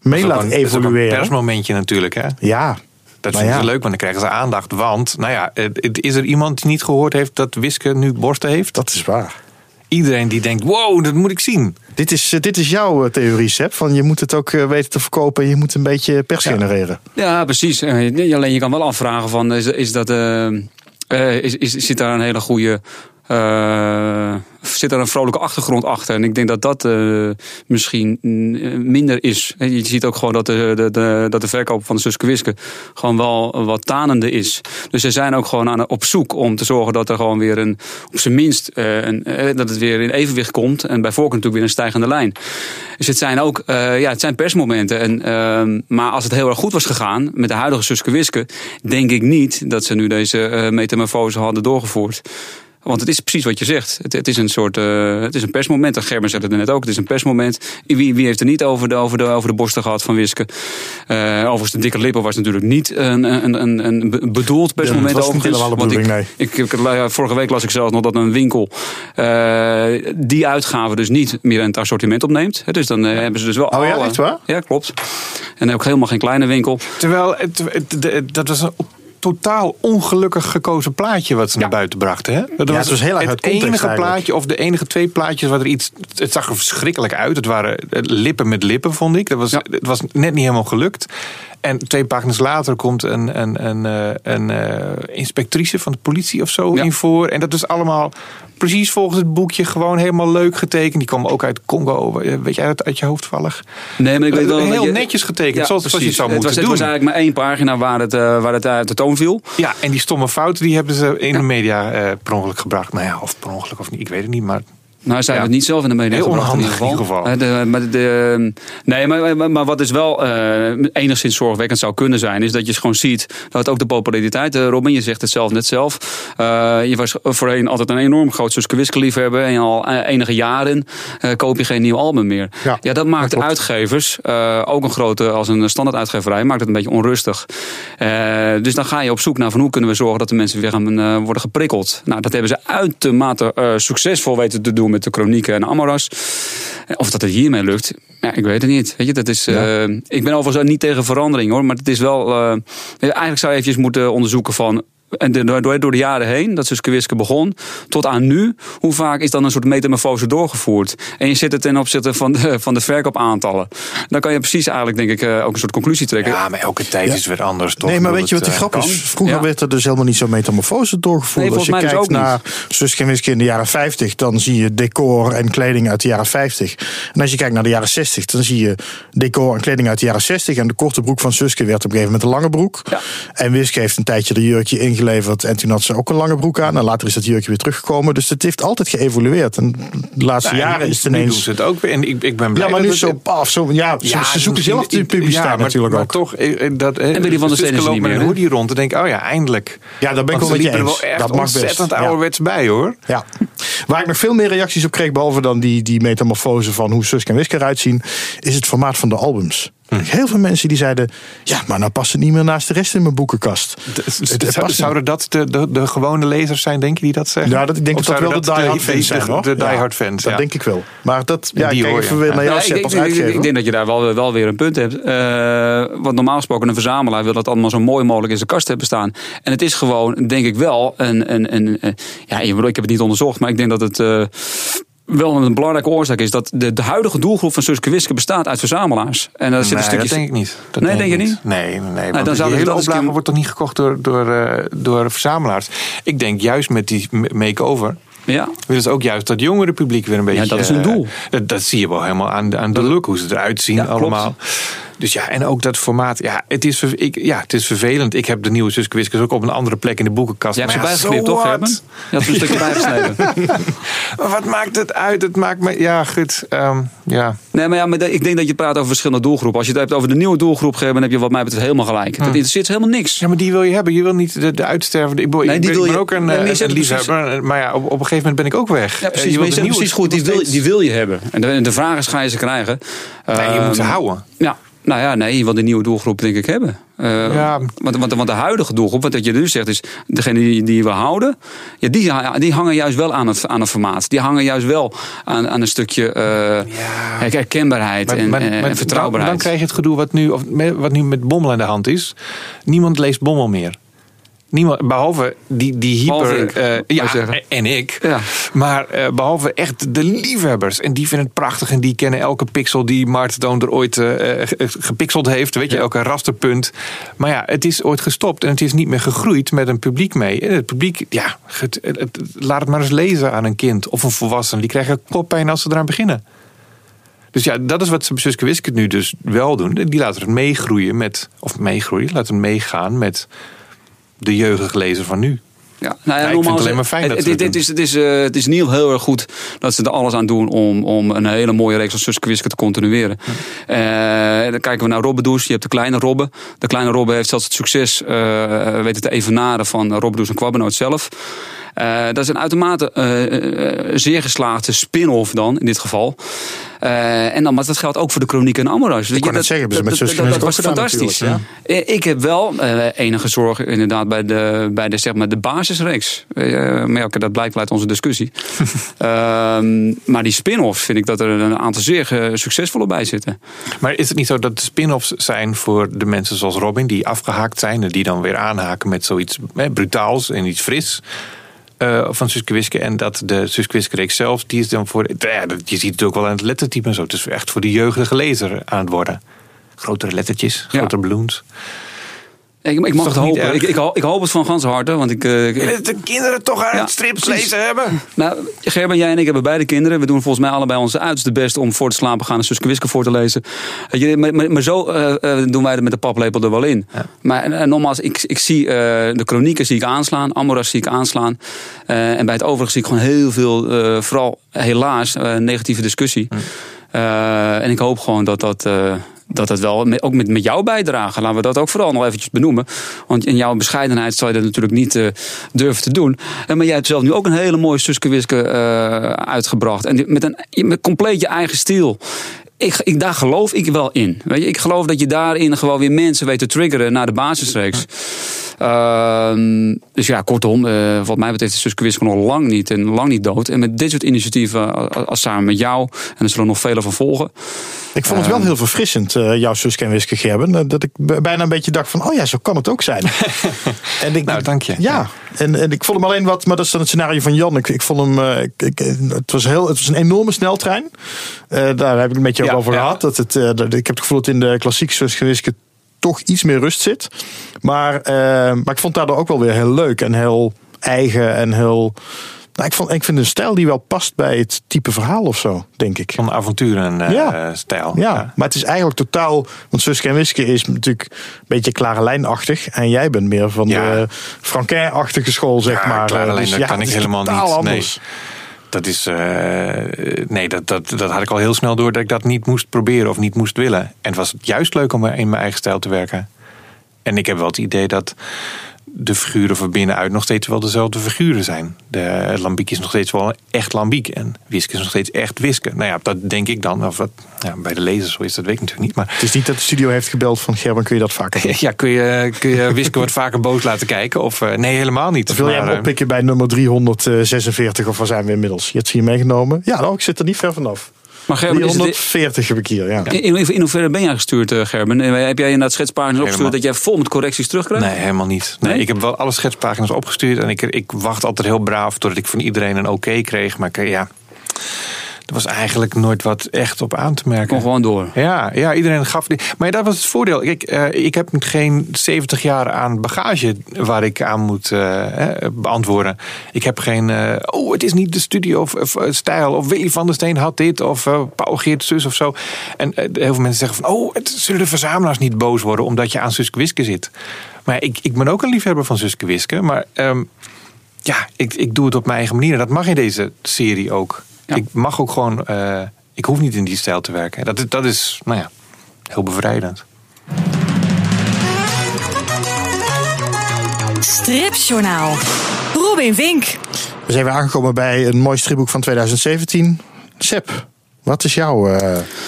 mee laat evolueren. Dat is een persmomentje natuurlijk, hè? Ja. Dat vind ik ja. leuk, want dan krijgen ze aandacht. Want, nou ja, is er iemand die niet gehoord heeft dat Wiske nu borsten heeft? Dat is waar. Iedereen die denkt, wow, dat moet ik zien. Dit is, dit is jouw theorie, Seb. Van je moet het ook weten te verkopen. Je moet een beetje pers genereren. Ja, precies. Alleen je kan wel afvragen van, is, is dat... Uh, is, is, zit daar een hele goede uh, zit er een vrolijke achtergrond achter. En ik denk dat dat uh, misschien minder is. Je ziet ook gewoon dat de, de, dat de verkoop van de Suske gewoon wel wat tanende is. Dus ze zijn ook gewoon aan, op zoek om te zorgen dat er gewoon weer een, op zijn minst, een, dat het weer in evenwicht komt. En bij voorkeur natuurlijk weer een stijgende lijn. Dus het zijn ook, ja, het zijn persmomenten. En, ehm, maar als het heel erg goed was gegaan met de huidige Suske denk ik niet dat ze nu deze metamorfose hadden doorgevoerd. Want het is precies wat je zegt. Het, het is een soort uh, het is een persmoment. Gerben zei het net ook. Het is een persmoment. Wie, wie heeft er niet over de, over de, over de borsten gehad van Wiske? Uh, overigens, de dikke lippen was natuurlijk niet een, een, een, een bedoeld persmoment. Ja, dat was niet helemaal de bedoeling, ik, nee. Ik, ik, vorige week las ik zelfs nog dat een winkel uh, die uitgave dus niet meer in het assortiment opneemt. Dus dan hebben ze dus wel... Oh ja, echt waar? Ja, klopt. En ook helemaal geen kleine winkel. Terwijl, het, het, dat was een totaal ongelukkig gekozen plaatje wat ze naar buiten brachten. Hè? Dat was, het was heel erg het enige eigenlijk. plaatje of de enige twee plaatjes waar er iets. Het zag er verschrikkelijk uit. Het waren eh, lippen met lippen, vond ik. Dat was. Het was net niet helemaal gelukt. En twee pagina's later komt een, een, een, een, een uh, inspectrice van de politie of zo in voor. En dat is allemaal precies volgens het boekje. Gewoon helemaal leuk getekend. Die kwam ook uit Congo. Weet jij dat uit je hoofd vallig? Nee, maar ik weet wel Heel dat je- netjes getekend, zoals, zoals je het zou het moeten was, doen. Het was eigenlijk maar één pagina waar het, eh, waar het uit de toon viel. Ja, en die stomme fouten die hebben ze in de media eh, per ongeluk gebracht. Nou ja, of per ongeluk of niet, ik weet het niet. Maar Nou, zij Ja. hebben het niet zelf in de media Heel gebracht in ieder in geval. ieder geval. Eh, de- maar de, nee, maar, maar, maar wat dus wel eh, enigszins zorgwekkend zou kunnen zijn... is dat je gewoon ziet dat ook de populariteit... eh, Robin, je zegt het zelf net zelf... eh, je was voorheen altijd een enorm groot Suske Wiske liefhebber... en al eh, enige jaren eh, koop je geen nieuw album meer. Ja, dat maakt klopt. uitgevers, eh, ook een grote als een standaard uitgeverij... maakt het een beetje onrustig. Eh, dus dan ga je op zoek naar van hoe kunnen we zorgen... dat de mensen weer gaan eh, worden geprikkeld. Nou, dat hebben ze uitermate eh, succesvol weten te doen... met de Chronieken en Amoras. Of dat het hiermee lukt, ja, ik weet het niet. Weet je, dat is, eh, ik ben overigens niet tegen verandering hoor. Maar het is wel. eh, eigenlijk zou je eventjes moeten onderzoeken van. En de- door, door de jaren heen, dat Suske Wiske begon, tot aan nu, hoe vaak is dan een soort metamorfose doorgevoerd? En je zit het ten opzichte van de, van de verkoopaantallen. Dan kan je precies eigenlijk, denk ik, eh, ook een soort conclusie trekken. ja, maar elke tijd Ja. is weer anders, toch? Nee, maar weet je wat die grap eh, is? Vroeger Ja. werd er dus helemaal niet zo metamorfose doorgevoerd. Nee, Als je dus kijkt ook naar Suske en Wiske in de jaren 50, dan zie je decor en kleding uit de jaren 50. En als je kijkt naar de jaren 60, dan zie je decor en kleding uit de jaren 60. En de korte broek van Suske werd op een gegeven moment een lange broek. Ja. En Wiske heeft een tijdje de jurkje ingeleverd. En toen had ze ook een lange broek aan. En later is dat jurkje weer teruggekomen. Dus het heeft altijd geëvolueerd. En de laatste nou, jaren en is het nu doen ineens... ze het ook weer. En ik, ik ben blij Ja, maar dat nu het- zo paf. Zo, ja, ze- ze zoeken zelf de publiciteit ja, natuurlijk maar ook. toch, eh, eh, dat, En Willy van der Steen is er loopt niet met meer, een hoodie rond en denk ik, oh ja, eindelijk. Ja, daar ben ik wel met je eens. Dat mag best. ontzettend Ja. ouderwets bij, hoor. Ja. Waar ik nog veel meer reacties op kreeg, behalve dan die, die metamorfose van hoe Suske en Wiske eruit zien, is het formaat van de albums. Heel veel mensen die zeiden, ja, maar nou past het niet meer naast de rest in mijn boekenkast. Zouden dat de, de, de gewone lezers zijn, denk je, die dat zeggen? Ja, dat, ik denk Of dat dat wel zouden de die-hard fans zijn, de, de die-hard fans, Dat ja. denk ik wel. Maar dat, ja, die ik kijk even weer naar Nou, jou, ik, Sepp, denk, als ik, ik- uitgever. ik denk dat je daar wel, wel weer een punt hebt. Eh want normaal gesproken een verzamelaar wil dat allemaal zo mooi mogelijk in zijn kast hebben staan. En het is gewoon, denk ik wel, een... een, een, een- ja, ik heb het niet onderzocht, maar ik denk dat het... eh, wel een belangrijke oorzaak is dat de, de huidige doelgroep van Suske Wiske bestaat uit verzamelaars. En daar zit een stukje. dat denk ik niet. Dat Nee, denk je Nee, nee, nee. want dan zou dus hele oplage wordt toch niet gekocht door, door, eh, door verzamelaars. Ik denk juist met die make-over... Ja. willen ze ook juist dat jongere publiek weer een beetje... dat is hun eh, doel. dat, dat zie je wel helemaal aan, de- aan de look, hoe ze eruit zien Ja, klopt. Dus ja, en ook dat formaat. Ja het, is, ik, ja, het is vervelend. Ik heb de nieuwe Suske Wiskers ook op een andere plek in de boekenkast. Jij hebt ze ja, bijgesnipt, so toch? Herman? Je had een stukje (laughs) bijgesneden. Maar (laughs) wat maakt het uit? Het maakt me... Ja, goed. ehm, ja. Nee, maar ja, maar ik denk dat je praat over verschillende doelgroepen. Als je het hebt over de nieuwe doelgroep, Gerben, dan heb je wat mij betreft helemaal gelijk. Dat interesseert ze helemaal niks. Ja, maar die wil je hebben. Je wil niet de, de uitstervende. Ik, bedoel, Nee, ik die ben, wil je- ook een, nee, eh, een liefhebber. Maar ja, op, op een gegeven moment ben ik ook weg. Ja, Eh, precies. je maar je wilt zegt een nieuwe- precies goed, die wil, die wil je hebben. En de, de vraag is, ga je ze krijgen? Nee, je moet ze Ehm, houden. Ja. Nou ja, nee, je wil de nieuwe doelgroep denk ik hebben. Eh, Ja. want, want, want de huidige doelgroep, wat je nu zegt, is degene die, die we houden, ja, die, die hangen juist wel aan het, aan het formaat. Die hangen juist wel aan, aan een stukje eh, herkenbaarheid Maar- en, maar- eh, maar en dan, vertrouwbaarheid. dan krijg je het gedoe wat nu, of, wat nu met Bommel aan de hand is. Niemand leest Bommel meer. Niemand, behalve die, die hyper. Ik, eh, ja, en ik. Ja. Maar eh, behalve echt de liefhebbers. En die vinden het prachtig. En die kennen elke pixel die Martendoon er ooit eh, ge- gepixeld heeft. Weet je, elke rasterpunt. Maar ja, het is ooit gestopt. En het is niet meer gegroeid met een publiek mee. En het publiek, ja, het, het- het- laat het maar eens lezen aan een kind. Of een volwassene. Die krijgen koppijn als ze eraan beginnen. Dus ja, dat is wat Suske Wiske nu dus wel doen. Die laten het meegroeien met, of meegroeien, laten het meegaan met de jeugdige lezer van nu. Ja, nou ja, Ja, ik normaal vind het alleen is- maar fijn het, ze het, het het is, het, is, eh, het is niet heel erg goed dat ze er alles aan doen om, om een hele mooie reeks van Suske te continueren. Eh, dan kijken we naar Robbedoes. Je hebt de kleine Robbe. De kleine Robbe heeft zelfs het succes eh, weten te evenaren van Robbedoes en Quabbenoot zelf. Eh, dat is een uitermate eh, eh, zeer geslaagde spin-off dan, in dit geval. Eh, en dan, maar dat geldt ook voor de Chroniek en Amoras. Je, wou net zeggen, met Suske dat, dat was fantastisch. natuurlijk, Eh, Ik heb wel eh, enige zorgen inderdaad bij de, bij de, zeg maar, de basisreeks. Maar ja, oké, dat blijkt uit onze discussie. (laughs) Ehm, maar die spin-offs vind ik dat er een aantal zeer succesvolle bij zitten. Maar is het niet zo dat de spin-offs zijn voor de mensen zoals Robin, die afgehaakt zijn en die dan weer aanhaken met zoiets hè, brutaals en iets fris? Eh, van Suske Wiske. En dat de Suske Wiske reeks zelf, die is dan voor. Ja, je ziet het ook wel aan het lettertype en zo. Het is echt voor de jeugdige lezer aan het worden. Grotere lettertjes, Ja. grotere balloons. Ik, ik mag het hopen. Ik, ik, ik hoop het van ganse harte. Want ik, eh, ik- Willen de kinderen toch aan Ja, het strips precies. lezen hebben? nou, Gerben, jij en ik hebben beide kinderen. We doen volgens mij allebei ons uiterste best om voor te slapen gaan en Suske Wiske voor te lezen. Je, maar, maar, maar zo eh, eh, doen wij het met de paplepel er wel in. Maar eh, nogmaals, ik, ik zie eh, de chronieken zie ik aanslaan, Amoras zie ik aanslaan. Eh, en bij het overige zie ik gewoon heel veel, eh, vooral helaas, eh, negatieve discussie. Eh, en ik hoop gewoon dat dat. Dat het wel, ook met, met jouw bijdrage, laten we dat ook vooral nog eventjes benoemen. Want in jouw bescheidenheid zou je dat natuurlijk niet eh, durven te doen. Eh, maar jij hebt zelf nu ook een hele mooie Suske Wiske eh, uitgebracht. En met een compleet je eigen stijl. Ik, ik, daar geloof ik wel in. Weet je, ik geloof dat je daarin gewoon weer mensen weet te triggeren naar de basisreeks. Ehm, dus ja, kortom, eh, wat mij betreft is Suske Wiske nog lang niet en lang niet dood. En met dit soort initiatieven, als, als samen met jou, en er zullen nog vele van volgen. Ik vond het wel heel verfrissend, eh, jouw Suske en Wiske Gerben. eh, Dat ik bijna een beetje dacht van, oh ja, zo kan het ook zijn. (laughs) en ik, Nou, dank je. Ja, en, en ik vond hem alleen wat, maar dat is dan het scenario van Jan. Ik, ik vond hem, eh, ik, ik- het, was heel, het was een enorme sneltrein. Eh, daar heb ik een beetje Ja, over ja. gehad. Dat het, dat, ik heb het gevoel dat in de klassieke Suske en Wiske toch iets meer rust zit. Maar, eh, maar ik vond daardoor ook wel weer heel leuk en heel eigen en heel... Nou, ik, vond, ik vind een stijl die wel past bij het type verhaal of zo, denk ik. Van avonturen eh, Ja. stijl. Ja, maar het is eigenlijk totaal. Want Suske en Wiske is natuurlijk een beetje klare lijnachtig. En jij bent meer van Ja. de Franquin-achtige school, zeg Ja, maar. klare Eh, lijn, dus dat ja, kan ik helemaal niet. Anders. Dat is. eh, nee, dat, dat, dat had ik al heel snel door dat ik dat niet moest proberen of niet moest willen. En het was juist leuk om in mijn eigen stijl te werken. En ik heb wel het idee dat de figuren van binnenuit nog steeds wel dezelfde figuren zijn. De lambiek is nog steeds wel echt lambiek. En Wiske is nog steeds echt Wiske. Nou ja, dat denk ik dan. Of dat, ja, bij de lezers zo is dat weet ik natuurlijk niet. Maar Het is niet dat de studio heeft gebeld van Gerben, kun je dat vaker doen? (laughs) ja, kun je, kun je Wiske wat vaker boos laten kijken? Of eh, nee, helemaal niet. Of wil jij hem eh, oppikken bij nummer 346 of waar zijn we inmiddels? Je hebt ze hier meegenomen. Ja, nou, ik zit er niet ver vanaf. Maar Gerben, is het, 340 heb ik hier, ja. in, in, in hoeverre ben jij gestuurd, eh, Gerben? Heb jij inderdaad schetspagina's opgestuurd dat jij vol met correcties terugkrijgt? Nee, helemaal niet. Nee, Nee? Ik heb wel alle schetspagina's opgestuurd en ik, ik wacht altijd heel braaf totdat ik van iedereen een oké kreeg. Maar ik, ja, er was eigenlijk nooit wat echt op aan te merken. Kom gewoon door. Ja, ja, iedereen gaf die. Maar dat was het voordeel. Kijk, eh, ik heb geen 70 jaar aan bagage waar ik aan moet eh, beantwoorden. Ik heb geen. eh, oh, het is niet de studio of, of stijl. Of Willy van der Steen had dit. Of Paul Geert zus of zo. En heel veel mensen zeggen van. Oh, het, zullen de verzamelaars niet boos worden omdat je aan Suske Wiske zit? Maar ik, ik ben ook een liefhebber van Suske Wiske. Maar ehm, ja, ik, ik doe het op mijn eigen manier. En dat mag in deze serie ook. Ja. Ik mag ook gewoon. eh, ik hoef niet in die stijl te werken. Dat, is- dat is, nou ja, heel bevrijdend. Stripjournaal. Robin Vink. We zijn weer aangekomen bij een mooi stripboek van 2017. Sep, wat is jouw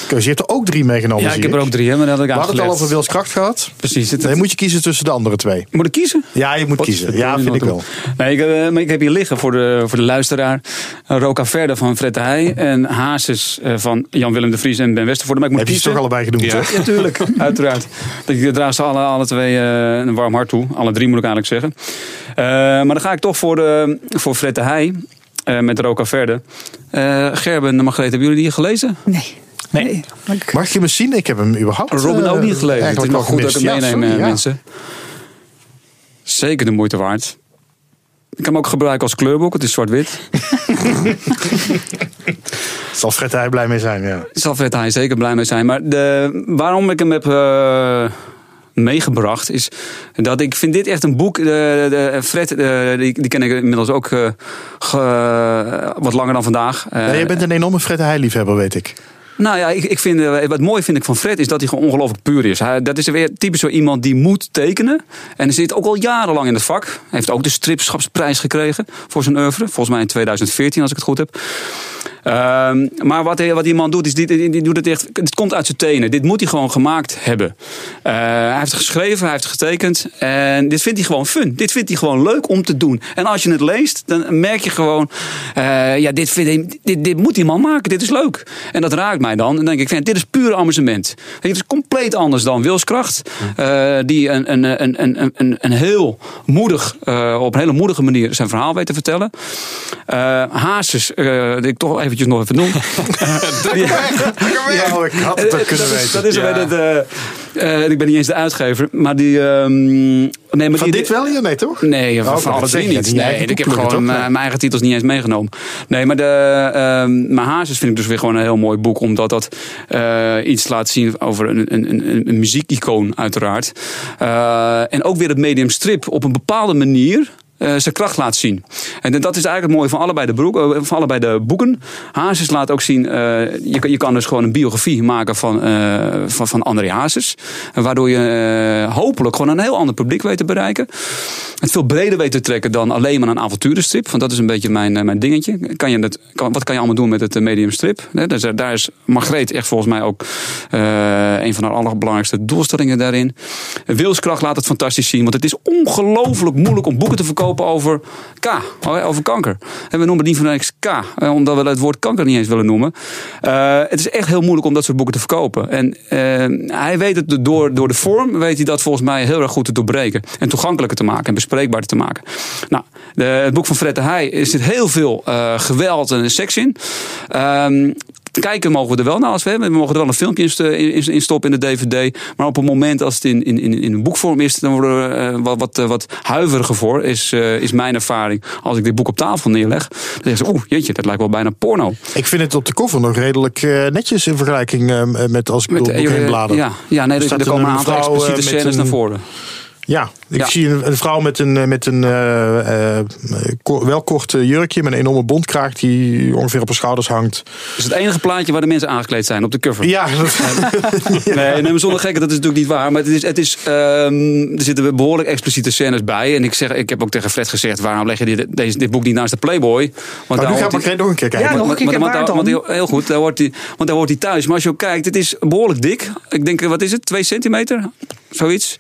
keuze? Je hebt er ook drie meegenomen, Ja, ik heb er ook drie, hè, maar dat had ik We hadden het al over Wils Kracht gehad. Precies. Het, Nee, moet je kiezen tussen de andere twee. Moet ik kiezen? Ja, je moet kiezen. Ja, vind ik wel. Nee, ik, eh, maar ik heb hier liggen voor de, voor de luisteraar. Roca Verde van Fred de Heij. En Hazes eh, van Jan-Willem de Vries en Ben Westervoort. Maar ik moet Heb je ze toch allebei genoemd, Ja. Ja, (laughs) tuurlijk. (laughs) Uiteraard. Ik draag ze alle, alle twee een warm hart toe. Alle drie moet ik eigenlijk zeggen. Maar dan ga ik toch voor, de, voor Fred de Heij. Eh, met Roca Verde. Eh, Gerben en Margreet, hebben jullie die gelezen? Nee. Nee. Mag je hem zien? Ik heb hem überhaupt Robin eh, ook niet gelezen. Het is nog wel goed dat ik hem gemist. Ja, meeneem, sorry, eh, ja. mensen. Zeker de moeite waard. Ik kan hem ook gebruiken als kleurboek. Het is zwart-wit. (laughs) Zal Fred hij blij mee zijn, ja. Zal Fred Heij zeker blij mee zijn. Maar de, waarom ik hem heb eh, meegebracht is dat ik vind dit echt een boek. De, de, Fred, eh, die, die ken ik inmiddels ook eh, ge- wat langer dan vandaag. Eh, Ja, je bent een enorme Fred hij liefhebber, weet ik. nou ja, ik, ik vind, eh, wat mooi vind ik van Fred is dat hij gewoon ongelooflijk puur is. Hij, dat is weer typisch zo iemand die moet tekenen. En hij zit ook al jarenlang in het vak. Hij heeft ook de stripschapsprijs gekregen voor zijn oeuvre. Volgens mij in 2014, als ik het goed heb. Ehm, maar wat, wat die man doet, is die, doet het echt. Het komt uit zijn tenen. Dit moet hij gewoon gemaakt hebben. Eh, hij heeft geschreven, hij heeft getekend. En dit vindt hij gewoon fun. Dit vindt hij gewoon leuk om te doen. En als je het leest, dan merk je gewoon. eh, ja, dit, dit, dit moet die man maken. Dit is leuk. En dat raakt mij dan. En dan denk ik, dit is puur amusement. Het is compleet anders dan Wilskracht. eh, die een, een, een, een, een, een heel moedig, op een hele moedige manier zijn verhaal weet te vertellen. Hazes, ik toch even eventjes nog even doen. (laughs) Ja, oh, ik had het ook kunnen dat, is, weten. dat is Ja. het. eh, eh, ik ben niet eens de uitgever, maar die. ehm, nee, maar Van die, dit wel? Ja, nee toch? Nee, Oh, van, van wou alle drie niet. Nee, ik heb gewoon eh, mijn eigen titels niet eens meegenomen. Nee, maar de ehm maar Hazes vind ik dus weer gewoon een heel mooi boek. Omdat dat eh, iets laat zien over een, een, een, een muziekicoon uiteraard. Eh, en ook weer het medium strip op een bepaalde manier eh, zijn kracht laat zien. En dat is eigenlijk het mooie van allebei de, broek, eh, van allebei de boeken. Hazes laat ook zien, eh, je, je kan dus gewoon een biografie maken van, van, van André Hazes. Waardoor je hopelijk gewoon een heel ander publiek weet te bereiken. Het veel breder weet te trekken dan alleen maar een avonturenstrip. Want dat is een beetje mijn, mijn dingetje. Kan je dat, wat kan je allemaal doen met het eh, medium strip? Hè, dus, daar is Margreet echt volgens mij ook een van haar allerbelangrijkste doelstellingen daarin. Wilskracht laat het fantastisch zien. Want het is ongelooflijk moeilijk om boeken te verkopen over K. Over kanker. En we noemen die van niks K. eh, Omdat we het woord kanker niet eens willen noemen. Eh, het is echt heel moeilijk om dat soort boeken te verkopen. En eh, hij weet het door, door de vorm, weet hij dat volgens mij heel erg goed te doorbreken. En toegankelijker te maken en bespreekbaarder te maken. Nou, de, het boek van Fred de Heij zit heel veel geweld en seks in. Ehm, Kijken mogen we er wel naar als we hebben. We mogen er wel een filmpje in st- in, in stoppen in de DVD. Maar op het moment als het in, in, in, een boekvorm is, dan worden we eh, wat, wat, eh, wat huiveriger voor, is, eh, is mijn ervaring. Als ik dit boek op tafel neerleg, dan zeggen ze, oeh, jeetje, dat lijkt wel bijna porno. Ik vind het op de cover nog redelijk netjes in vergelijking met als ik door het boek heen blader. Ja, ja nee, Er komen een aantal expliciete met scènes een- naar voren. Ja, ik Ja. zie een, een vrouw met een, eh, met een eh, eh, ko- wel kort jurkje met een enorme bontkraag die ongeveer op haar schouders hangt. Dat is het enige plaatje waar de mensen aangekleed zijn op de cover. Ja, (laughs) dat, Nee, nee, maar zonder gekken, dat is natuurlijk niet waar. Maar het is, het is, ehm, er zitten behoorlijk expliciete scènes bij. En ik, zeg, ik heb ook tegen Fred gezegd: waarom leg je dit, deze, dit boek niet naast de Playboy? Want maar daar nu gaat Margreet nog een keer kijken. Ja, nog een keer, want, want, dan? want heel- heel goed, daar hoort hij, want daar hoort hij thuis. Maar als je ook kijkt, het is behoorlijk dik. Ik denk, wat is het? Twee centimeter? Zoiets.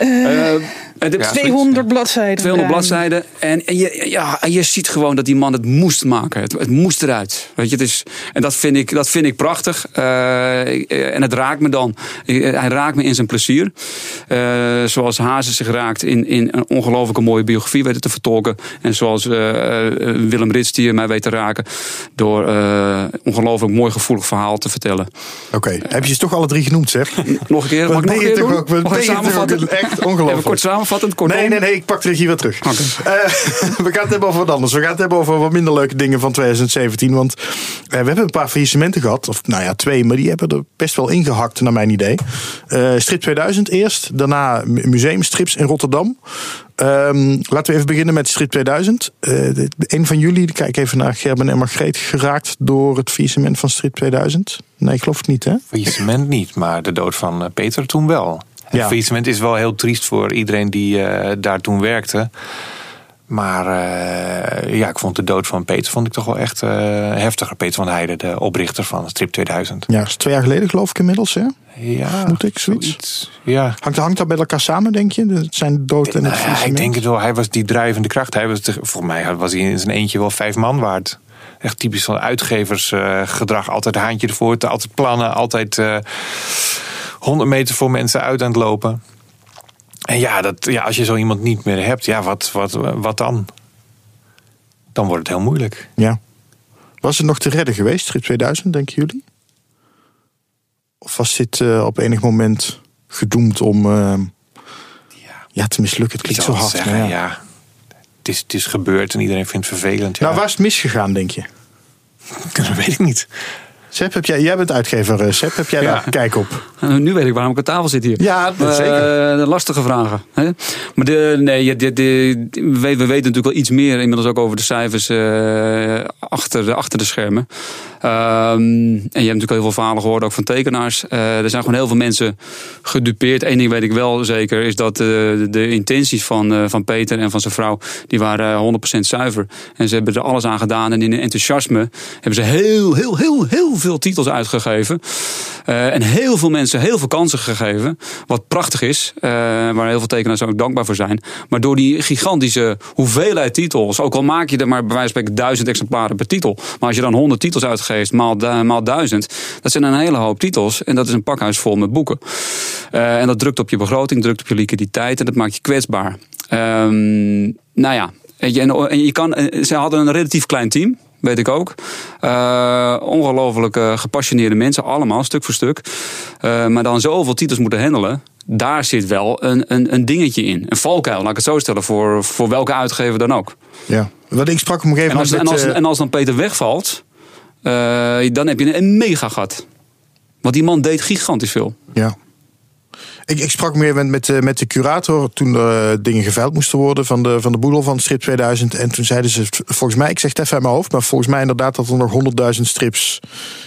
Eh, het heeft 200 bladzijden. 200 Ja. bladzijden. En, en, je, ja, en je ziet gewoon dat die man het moest maken. Het, het moest eruit. Weet je, het is, en dat vind ik, dat vind ik prachtig. Eh, ik- eh, en het raakt me dan. Eh, Hij raakt me in zijn plezier. Eh, zoals Hazes zich raakt in, in een ongelooflijke mooie biografie weten te vertolken. En zoals eh, eh, Willem Rits die mij weet te raken. Door eh ongelooflijk mooi gevoelig verhaal te vertellen. Oké, heb je ze toch alle drie genoemd, zeg? Nog een keer? (laughs) Mag ik nog een je keer doen? samenvatten? echt Even ongelooflijk. kort samenvattend, kort Nee, nee, nee, ik pak de regie weer terug. Eh, (laughs) we gaan het hebben over wat anders. We gaan het hebben over wat minder leuke dingen van 2017. Want eh, we hebben een paar faillissementen gehad. Of nou ja, twee, maar die hebben er best wel ingehakt, naar mijn idee. Eh, Strip 2000 eerst, daarna mu- museumstrips in Rotterdam. Ehm, laten we even beginnen met Strip 2000. Eh, dit- een van jullie, ik kijk even naar Gerben en Margreet, geraakt door het faillissement van Strip 2000? Nee, ik geloof het niet, hè? Faillissement niet, maar de dood van Peter toen wel. Het Ja. faillissement is wel heel triest voor iedereen die eh, daar toen werkte. Maar eh, ja, ik vond de dood van Peter vond ik toch wel echt eh, heftiger. Peter van Heijden, de oprichter van Strip 2000. Ja, dat is twee jaar geleden geloof ik inmiddels, hè? Ja, Moet ik zoiets? Ja. Hangt, hangt dat bij elkaar samen, denk je? Het zijn dood en het Nou ja, ik denk het wel. Hij was die drijvende kracht. Hij was de, volgens mij was hij in zijn eentje wel vijf man waard. Echt typisch van uitgeversgedrag. altijd haantje ervoor, altijd plannen, altijd 100 meter voor mensen uit aan het lopen. En ja, dat, ja, als je zo iemand niet meer hebt, ja, wat, wat, wat dan? Dan wordt het heel moeilijk. Ja. Was het nog te redden geweest, Strip 2000, denken jullie? Of was dit eh, op enig moment gedoemd om eh, ja. te mislukken? Het klinkt zo hard. zeggen, ja. ja. Het, is, het is gebeurd en iedereen vindt het vervelend. Ja. Nou, waar is het misgegaan, denk je? (laughs) dat weet ik niet. Sepp, heb jij, jij bent uitgever, eh, Sepp. Heb jij Ja. daar kijk op? En nu weet ik waarom ik aan tafel zit hier. Ja, dat Eh, zeker. lastige vragen. Hè? Maar de, nee, de, de, we, we weten natuurlijk wel iets meer inmiddels ook over de cijfers eh, achter, de, achter de schermen. Ehm, en je hebt natuurlijk al heel veel verhalen gehoord, ook van tekenaars. Eh, er zijn gewoon heel veel mensen gedupeerd. Eén ding weet ik wel zeker, is dat eh, de, de intenties van, eh, van Peter en van zijn vrouw, die waren eh, 100% zuiver. En ze hebben er alles aan gedaan. En in hun enthousiasme hebben ze heel, heel, heel, heel veel titels uitgegeven. Eh, en heel veel mensen heel veel kansen gegeven. Wat prachtig is. eh, waar heel veel tekenaars ook dankbaar voor zijn. Maar door die gigantische hoeveelheid titels. Ook al maak je er maar bij wijze van spreken duizend exemplaren per titel. Maar als je dan honderd titels uitgeeft maal, maal duizend. Dat zijn een hele hoop titels. En dat is een pakhuis vol met boeken. Eh, en dat drukt op je begroting, drukt op je liquiditeit. En dat maakt je kwetsbaar. Ehm, nou ja. En je, kan, ze hadden een relatief klein team. Weet ik ook. Uh, ongelooflijk gepassioneerde mensen, allemaal, stuk voor stuk. maar dan zoveel titels moeten handelen daar zit wel een, een, een dingetje in. Een valkuil, laat ik het zo stellen, voor, voor welke uitgever dan ook. Ja, wat ik sprak op een gegeven moment. En als, en als, en als dan Peter wegvalt, uh, dan heb je een mega gat. Want die man deed gigantisch veel. Ja. Ik, ik sprak meer met, met, met de curator toen er uh, dingen geveild moesten worden van de, van de boedel van Strip 2000. En toen zeiden ze, volgens mij, ik zeg het even uit mijn hoofd, maar volgens mij inderdaad dat er nog 100.000 strips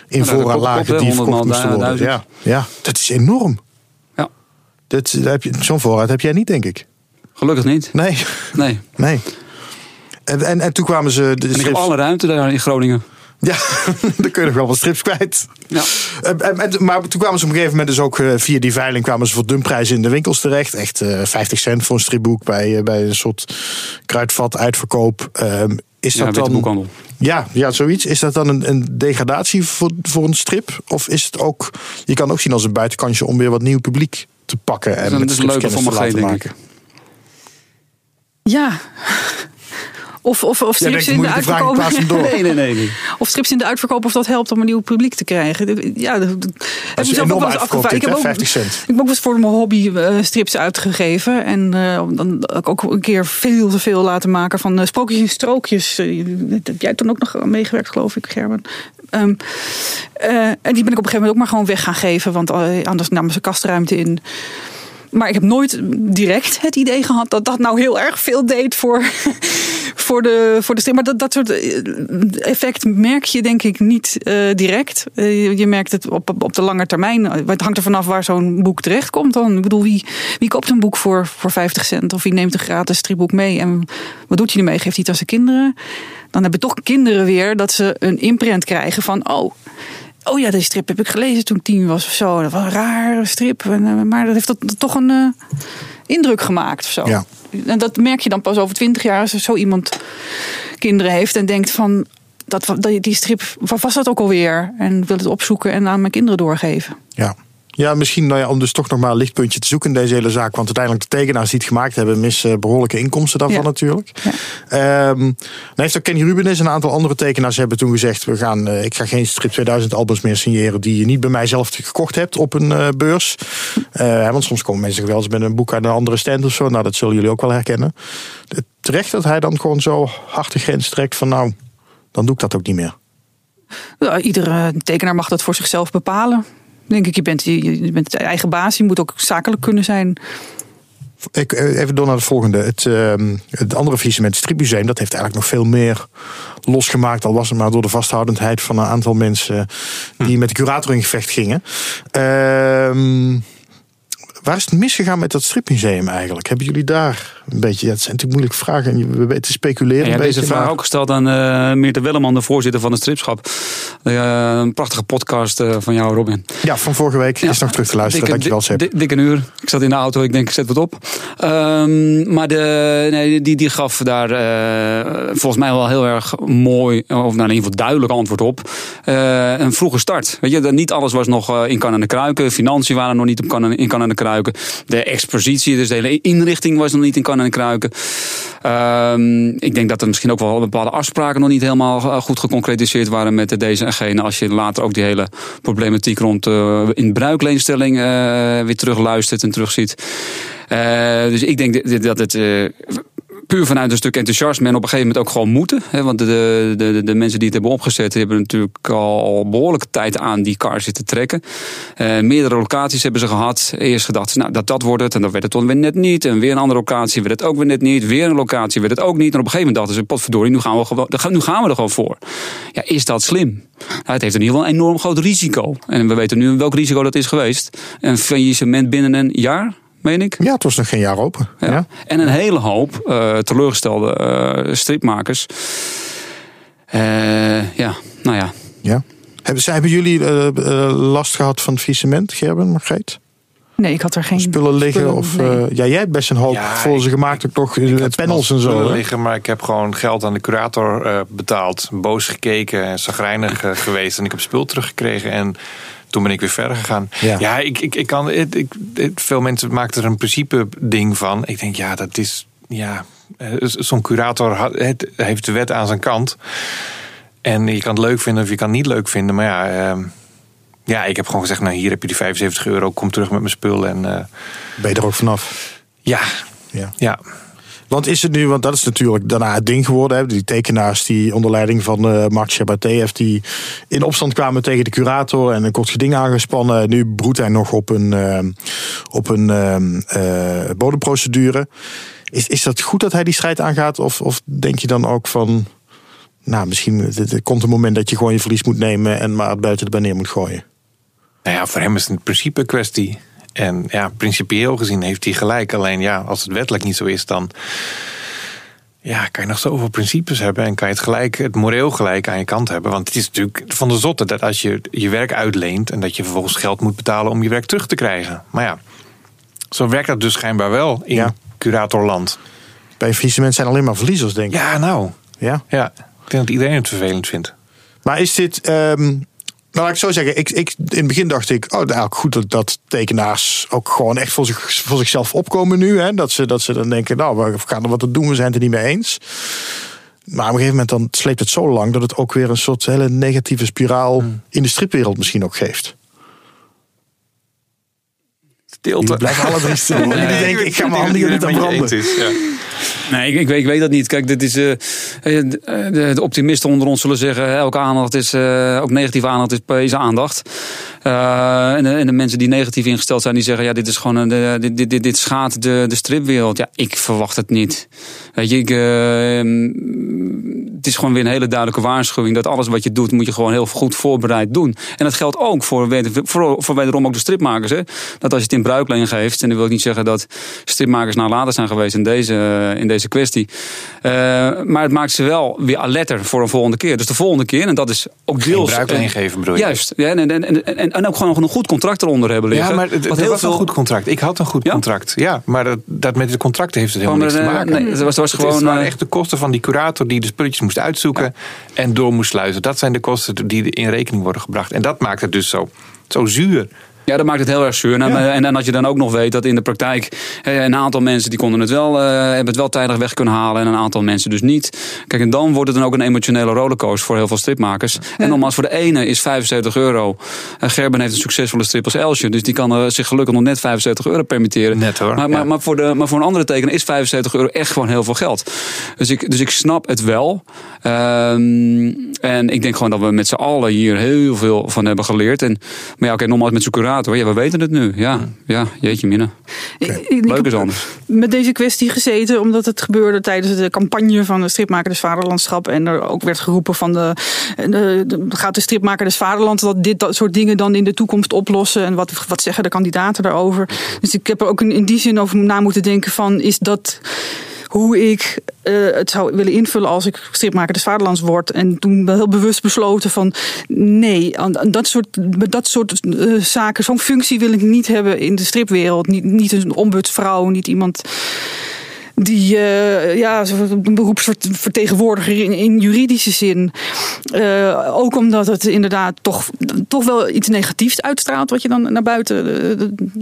in nou, voorraad lagen die verkocht moesten worden. Ja, ja, dat is enorm. Ja. Dat, heb je, zo'n voorraad heb jij niet, denk ik. Gelukkig niet. Nee. Nee. nee. En, en, en toen kwamen ze. De ik heb alle ruimte daar in Groningen. Ja, (laughs) dan kun je nog wel wat strips kwijt. Ja. En, en, maar toen kwamen ze op een gegeven moment dus ook eh, via die veiling kwamen ze voor dumprijzen in de winkels terecht. Echt uh, eh, 50 cent voor een stripboek bij, uh, bij een soort kruidvat uitverkoop. Um, is ja, dat dan boekhandel. Ja, ja, zoiets. Is dat dan een, een, degradatie voor, voor een strip? Of is het ook, je kan ook zien als een buitenkantje om weer wat nieuw publiek te pakken en dat is een leuke voor me denk ik. Ja, of, of, of strips in de uitverkoop. (laughs) nee, nee, nee, nee, Of strips in de uitverkoop of dat helpt om een nieuw publiek te krijgen. Ja, dat, heb je zelf ook wel eens afgevraagd. Ik heb ook, 50 cent. Ik heb ook eens voor mijn hobby uh, strips uitgegeven. En uh, dan ook een keer veel te veel laten maken van uh, sprookjes en strookjes. dat heb jij toen ook nog meegewerkt, geloof ik, Gerben. Um, en die ben ik op een gegeven moment ook maar gewoon weg gaan geven. Want anders namen ze kastruimte in. Maar ik heb nooit direct het idee gehad dat dat nou heel erg veel deed voor, (laughs) voor, de, voor de. Maar dat, dat soort eh, effect merk je denk ik niet uh, direct. Uh, je merkt het op, op de lange termijn. Het hangt er vanaf waar zo'n boek terecht komt dan. Ik bedoel, wie, wie koopt een boek voor, voor 50 cent? Of wie neemt een gratis stripboek mee? En wat doet hij ermee? Geeft hij het aan zijn kinderen? Dan hebben toch kinderen weer dat ze een imprint krijgen van... oh, oh ja, deze strip heb ik gelezen toen ik tien was of zo. Dat was een rare strip. Eh, maar dat heeft toch een uh, indruk gemaakt of zo. Ja. En dat merk je dan pas over twintig jaar als er zo iemand kinderen heeft en denkt van dat, die strip, wat was dat ook alweer? En wil het opzoeken en aan mijn kinderen doorgeven. Ja. Ja, misschien nou ja, om dus toch nog maar een lichtpuntje te zoeken in deze hele zaak. Want uiteindelijk de tekenaars die het gemaakt hebben, missen behoorlijke inkomsten daarvan natuurlijk. Ja. Um, heeft ook Kenny Rubenis en een aantal andere tekenaars hebben toen gezegd: we gaan, uh, ik ga geen Strip 2000 albums meer signeren die je niet bij mij zelf gekocht hebt op een uh, beurs. Uh, want soms komen mensen wel eens met een boek uit een andere stand of zo. Nou, dat zullen jullie ook wel herkennen. Terecht dat hij dan gewoon zo hard de grens trekt van nou, dan doe ik dat ook niet meer. Iedere tekenaar mag dat voor zichzelf bepalen denk ik. Je bent, je, bent eigen baas, je moet ook zakelijk kunnen zijn. Ik, eh, even door naar het volgende. Het, uh, het andere faillissement, het Stripmuseum, dat heeft eigenlijk nog veel meer losgemaakt. Al was het maar door de vasthoudendheid van een aantal mensen die hm. met de curator in gevecht gingen. Uh, Waar is het misgegaan met dat stripmuseum eigenlijk? Hebben jullie daar een beetje... Ja, het zijn natuurlijk moeilijke vragen en we weten speculeren ja, een beetje. deze vraag ook gesteld aan uh, Meerte Welleman, de voorzitter van het stripschap. Uh, een prachtige podcast uh, van jou, Robin. Ja, van vorige week. Is nog terug te luisteren. Dikke, Dankjewel, Sepp. Dikke uur. Ik zat in de auto. Ik denk, ik zet wat op. Um, maar de, nee, die, die gaf daar volgens mij wel heel erg mooi... of nou, in ieder geval duidelijk antwoord op. een vroege start. Weet je, niet alles was nog in kan en de kruiken. Financiën waren nog niet op kan in kan en de kruiken. De expositie, dus de hele inrichting was nog niet in kan en kruiken. Um, ik denk dat er misschien ook wel bepaalde afspraken nog niet helemaal eh, goed geconcretiseerd waren met deze en gene. Als je later ook die hele problematiek rond uh, in bruikleenstelling uh, weer terugluistert en terugziet. Uh, dus ik denk dat het puur vanuit een stuk enthousiasme en op een gegeven moment ook gewoon moeten. Hè, want de, de, de, mensen die het hebben opgezet hebben natuurlijk al behoorlijke tijd aan die car zitten trekken. Uh, meerdere locaties hebben ze gehad. Eerst gedacht nou, dat dat wordt het en dan werd het dan weer net niet. En weer een andere locatie werd het ook weer net niet. Weer een locatie werd het ook niet. En op een gegeven moment dachten ze, potverdorie, nu gaan we, gewoon, nu gaan we er gewoon voor. Ja, is dat slim? Nou, het heeft in ieder geval een enorm groot risico. En we weten nu welk risico dat is geweest. Een faillissement binnen een jaar meen ik. Ja, het was nog geen jaar open. Ja. En een hele hoop uh, teleurgestelde uh, stripmakers. Uh, ja, nou ja. ja. Hebben, hebben jullie last gehad van het faillissement, Gerben, Margreet? Nee, ik had er geen spullen liggen. of, ja, jij hebt best een hoop ja, voor ze gemaakt, ook toch panels en zo. liggen, maar ik heb gewoon geld aan de curator betaald. Boos gekeken en zagrijnig geweest. En ik heb spul teruggekregen. En toen ben ik weer verder gegaan. Ja, ik, ik, ik kan. Ik, ik, veel mensen maken er een principe ding van. Ik denk, ja, dat is. Ja, zo'n curator heeft de wet aan zijn kant. En je kan het leuk vinden of je kan het niet leuk vinden. Maar ja, ehm, ja ik heb gewoon gezegd, nou hier heb je die 75 euro. Kom terug met mijn spul. En, uh, ben je er ook vanaf? Ja. ja. ja. Want is het nu, want dat is natuurlijk daarna het ding geworden. Die tekenaars die onder leiding van uh, Mark heeft die in opstand kwamen tegen de curator en een kort geding aangespannen. Nu broedt hij nog op een, uh, op een uh, bodemprocedure. Is, is dat goed dat hij die strijd aangaat? Of, of denk je dan ook van, nou misschien komt een moment dat je gewoon je verlies moet nemen en maar het buiten de neer moet gooien? Nou ja, voor hem is het een principe kwestie. En ja, principieel gezien heeft hij gelijk. Alleen ja, als het wettelijk niet zo is, dan ja, kan je nog zoveel principes hebben en kan je het gelijk, het moreel gelijk aan je kant hebben. Want het is natuurlijk van de zotte dat als je je werk uitleent en dat je vervolgens geld moet betalen om je werk terug te krijgen. Maar ja, zo werkt dat dus schijnbaar wel in ja. curatorland. Bij mensen zijn alleen maar verliezers, denk ik. Ja, nou. Ja? Ja, ik denk dat iedereen het vervelend vindt. Maar is dit, um, nou, laat ik zo zeggen. Ik, ik, in het begin dacht ik, oh, eigenlijk goed dat, dat tekenaars ook gewoon echt voor, zich, voor zichzelf opkomen nu. Hè? Dat, ze, dat ze dan denken, nou, we gaan er wat te doen, we zijn het er niet mee eens. Maar op een gegeven moment dan sleept het zo lang dat het ook weer een soort hele negatieve spiraal hmm. in de stripwereld misschien ook geeft. Stilte. Blijf alle drie stil. Nee, ik denk, ik ga mijn handen hier niet aan branden. Ja. Nee, ik, ik, weet, ik weet dat niet. Kijk, dit is, uh, de, de, optimisten onder ons zullen zeggen: elke aandacht is, ook negatieve aandacht is deze aandacht. Uh, en, de, en, de, mensen die negatief ingesteld zijn, die zeggen: ja, dit is gewoon een, dit, dit, dit, dit schaadt de, de stripwereld. Ja, ik verwacht het niet. Weet je, ik, het is gewoon weer een hele duidelijke waarschuwing dat alles wat je doet, moet je gewoon heel goed voorbereid doen. En dat geldt ook voor, voor, voor wederom ook de stripmakers. Hè? Dat als je het in bruikleen geeft, en dat wil ik niet zeggen dat stripmakers nalaten zijn geweest in deze in deze kwestie. Uh, maar het maakt ze wel weer alerter voor een volgende keer. Dus de volgende keer, en dat is ook deels... Geen bruik geven bedoel je? Juist. Ja, en, en, en, en, en ook gewoon een goed contract eronder hebben liggen. Ja, maar het, was veel... een goed contract. Ik had een goed contract. Ja, maar dat, dat met de contracten heeft het helemaal niks te eh, maken. Nee, het was, was gewoon... Het waren eh, echt de kosten van die curator die de spulletjes moest uitzoeken en door moest sluizen. Dat zijn de kosten die in rekening worden gebracht. En dat maakt het dus zo, zo zuur. Ja, dat maakt het heel erg zuur. En, en, als je dan ook nog weet dat in de praktijk een aantal mensen die konden het wel, uh, hebben het wel tijdig weg kunnen halen en een aantal mensen dus niet. Kijk, en dan wordt het dan ook een emotionele rollercoaster voor heel veel stripmakers. En nogmaals, voor de ene is 75 euro. Uh, Gerben heeft een succesvolle strip als Elsje, dus die kan uh, zich gelukkig nog net 75 euro permitteren. Net hoor. Maar, maar, maar, voor de, maar voor een andere tekenaar is 75 euro echt gewoon heel veel geld. Dus ik, dus ik snap het wel. Um, en ik denk gewoon dat we met z'n allen hier heel veel van hebben geleerd. En, maar ja, oké, nogmaals met zo'n curator. Ja, we weten het nu. Ja, ja jeetje minne. Okay. Leuk is anders. Met deze kwestie gezeten, omdat het gebeurde tijdens de campagne van de stripmaker des Vaderlandschap. En er ook werd geroepen van de, de, gaat de stripmaker des Vaderland dat dit dat soort dingen dan in de toekomst oplossen. En wat, wat zeggen de kandidaten daarover. Dus ik heb er ook in die zin over na moeten denken van, is dat hoe ik uh, het zou willen invullen als ik stripmaker des Vaderlands word. En toen heel bewust besloten van nee, dat soort, dat soort uh, zaken, zo'n functie wil ik niet hebben in de stripwereld. Niet, niet een ombudsvrouw, niet iemand die uh, ja, een beroepsvertegenwoordiger in, in juridische zin. Uh, ook omdat het inderdaad toch, toch wel iets negatiefs uitstraalt, wat je dan naar buiten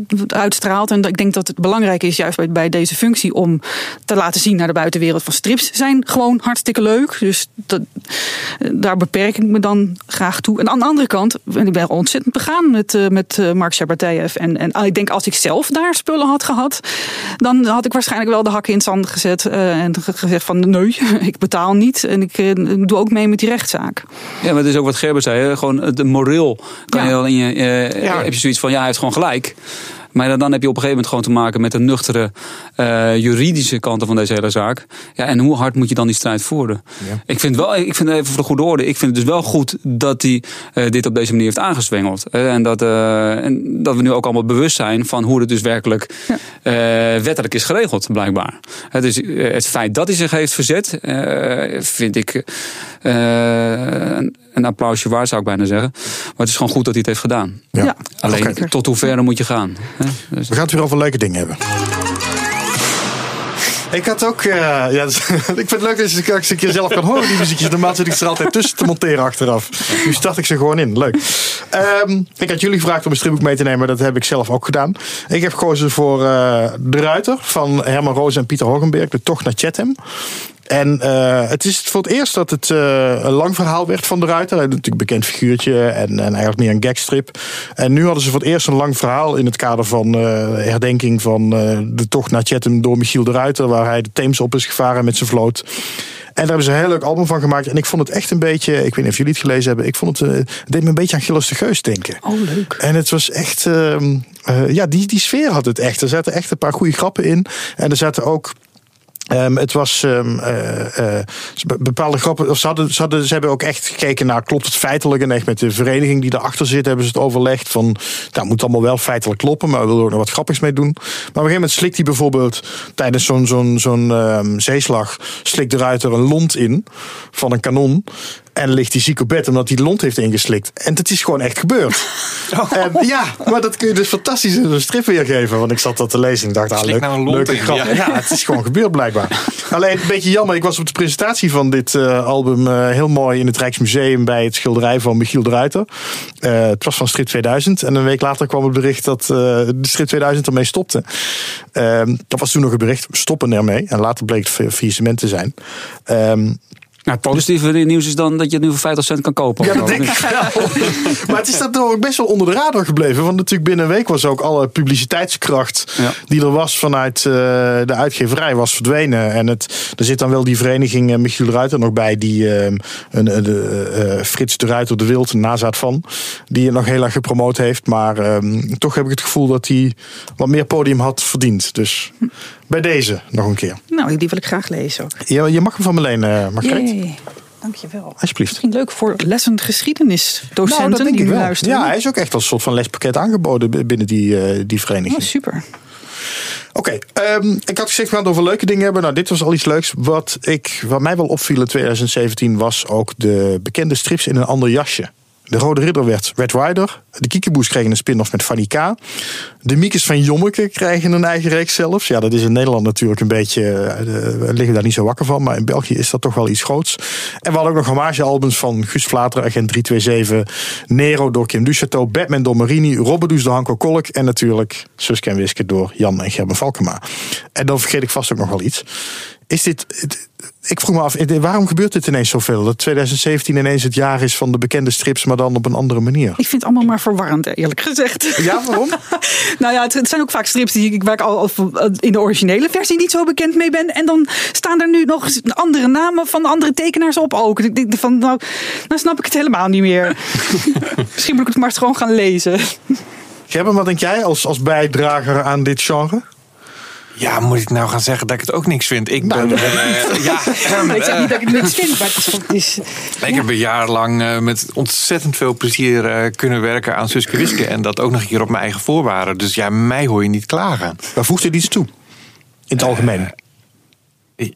uh, uitstraalt. En ik denk dat het belangrijk is, juist bij, deze functie, om te laten zien naar de buitenwereld van strips zijn gewoon hartstikke leuk. Dus dat, daar beperk ik me dan graag toe. En aan de andere kant, ik ben ontzettend begaan met, met Mark. En, en ik denk als ik zelf daar spullen had gehad, dan had ik waarschijnlijk wel de hak in gezet uh, en gezegd van nee, (laughs) ik betaal niet en ik uh, doe ook mee met die rechtszaak. Ja, maar het is ook wat Gerber zei, hè? gewoon de moreel kan ja. je wel in je, uh, ja. heb je zoiets van ja, hij heeft gewoon gelijk. Maar dan heb je op een gegeven moment gewoon te maken met de nuchtere uh, juridische kanten van deze hele zaak. Ja, en hoe hard moet je dan die strijd voeren? Ja. Ik vind wel, ik vind even voor de goede orde, ik vind het dus wel goed dat hij uh, dit op deze manier heeft aangezwengeld. Uh, en, dat, en dat we nu ook allemaal bewust zijn van hoe het dus werkelijk ja. wettelijk is geregeld, blijkbaar. Dus het feit dat hij zich heeft verzet, vind ik een, een applausje waar, zou ik bijna zeggen. Maar het is gewoon goed dat hij het heeft gedaan. Ja. Alleen, tot hoe ver moet je gaan? Dus... We gaan het weer over leuke dingen hebben. Ik had ook. Uh, ja, dus, (laughs) ik vind het leuk dat je eens een keer zelf kan horen, die muziekjes. Normaal zit ik er altijd tussen te monteren achteraf. Nu start ik ze gewoon in. Leuk. Um, ik had jullie gevraagd om een stripboek mee te nemen. Dat heb ik zelf ook gedaan. Ik heb gekozen voor uh, De Ruiter van Herman Roos en Pieter Hogenberg. De Tocht naar Chatham. En uh, het is voor het eerst dat het uh, een lang verhaal werd van de Ruiter. Natuurlijk een bekend figuurtje en, en eigenlijk meer een gagstrip. En nu hadden ze voor het eerst een lang verhaal in het kader van uh, herdenking van de tocht naar Chatham door Michiel de Ruiter. Waar hij de Theems op is gevaren met zijn vloot. En daar hebben ze een heel leuk album van gemaakt. En ik vond het echt een beetje, ik weet niet of jullie het gelezen hebben. Ik vond het, het deed me een beetje aan Gilles de Geus denken. Oh, leuk. En het was echt, uh, ja, die, die sfeer had het echt. Er zaten echt een paar goede grappen in. En er zaten ook Um, het was um, uh, uh, bepaalde grappen. Of ze, hadden, ze, hebben ook echt gekeken naar klopt het feitelijk. En echt met de vereniging die erachter zit, hebben ze het overlegd. Van nou moet allemaal wel feitelijk kloppen, maar we willen er nog wat grappigs mee doen. Maar op een gegeven moment slikt hij bijvoorbeeld tijdens zo'n um, zeeslag. slikt de ruiter een lont in van een kanon. En ligt hij ziek op bed omdat hij de lont heeft ingeslikt. En het is gewoon echt gebeurd. Oh. (laughs) En, ja, maar dat kun je dus fantastisch in een strip weergeven. Want ik zat dat te lezen en dacht, ah, leuk, nou leuke grap. Ja. ja. het is gewoon gebeurd blijkbaar. (laughs) Alleen een beetje jammer. Ik was op de presentatie van dit uh, album uh, heel mooi in het Rijksmuseum bij het schilderij van Michiel de Ruiter. Uh, het was van Strip 2000. En een week later kwam het bericht dat de Strip 2000 ermee stopte. Ehm, dat was toen nog een bericht. Stoppen ermee. En later bleek het faillissement te zijn. Um, nou, het positieve dus, nieuws is dan dat je het nu voor 50 cent kan kopen. Ja, dat denk ik (laughs) wel. (laughs) maar het is dat ook best wel onder de radar gebleven. Want natuurlijk binnen een week was ook alle publiciteitskracht ja. die er was vanuit uh, de uitgeverij was verdwenen. En het, er zit dan wel die vereniging uh, Michiel Ruiter nog bij. Die uh, een, uh, Frits de Ruiter de Wild, een nazaat van. Die het nog heel erg gepromoot heeft. Maar ehm, toch heb ik het gevoel dat hij wat meer podium had verdiend. Dus bij deze nog een keer. Nou, die wil ik graag lezen ook. Ja, je mag hem van me lenen, Margreet. Yay. Dankjewel. Alsjeblieft. Misschien leuk voor lessen geschiedenisdocenten nou, die nu luisteren. Ja, hij is ook echt als een soort van lespakket aangeboden binnen die, uh, die vereniging. Oh, super. Oké, okay, um, ik had gezegd we gaan het over leuke dingen hebben. Nou, dit was al iets leuks. Wat, ik, wat mij wel opviel in 2017 was ook de bekende strips in een ander jasje. De Rode Ridder werd Red Rider. De Kiekeboes kregen een spin-off met Fanny K. De Miekes van Jommeke krijgen een eigen reeks zelfs. Ja, dat is in Nederland natuurlijk een beetje... Uh, we liggen daar niet zo wakker van. Maar in België is dat toch wel iets groots. En we hadden ook nog hommagealbums van Guus Vlater, Agent 327... Nero door Kim Duchateau, Batman door Marini... Robbedoes door Hanko Kolk... en natuurlijk Suske en Wiske door Jan en Gerben Valkema. En dan vergeet ik vast ook nog wel iets. Is dit ik vroeg me af, waarom gebeurt dit ineens zoveel? Dat 2017 ineens het jaar is van de bekende strips, maar dan op een andere manier. Ik vind het allemaal maar verwarrend, eerlijk gezegd. Ja, waarom? (laughs) nou ja, het, zijn ook vaak strips die ik, waar ik al in de originele versie niet zo bekend mee ben. En dan staan er nu nog andere namen van andere tekenaars op ook. Van, nou, nou snap ik het helemaal niet meer. (laughs) Misschien moet ik het maar gewoon gaan lezen. Gerben, wat denk jij als, als bijdrager aan dit genre? Ja, moet ik nou gaan zeggen dat ik het ook niks vind? Ik ben. Nou, uh, (laughs) ja, ik zeg niet dat ik het niks vind, maar het is. Ik heb een jaar lang uh, met ontzettend veel plezier uh, kunnen werken aan Suske Wiske. En dat ook nog een keer op mijn eigen voorwaarden. Dus ja, mij hoor je niet klagen. Maar voegt het iets toe? In het algemeen?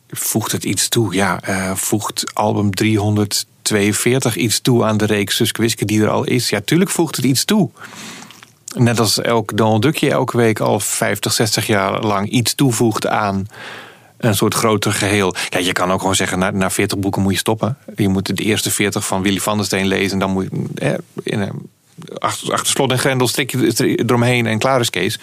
voegt het iets toe? Ja, voegt album 342 iets toe aan de reeks Suske Wiske die er al is? Ja, tuurlijk voegt het iets toe net als elk Donald Duckje elke week al 50, 60 jaar lang iets toevoegt aan een soort groter geheel. Ja, je kan ook gewoon zeggen, na, na 40 boeken moet je stoppen. Je moet de eerste 40 van Willy van der Steen lezen. En dan moet je eh, in, achter, slot en grendel strik eromheen en klaar is Kees.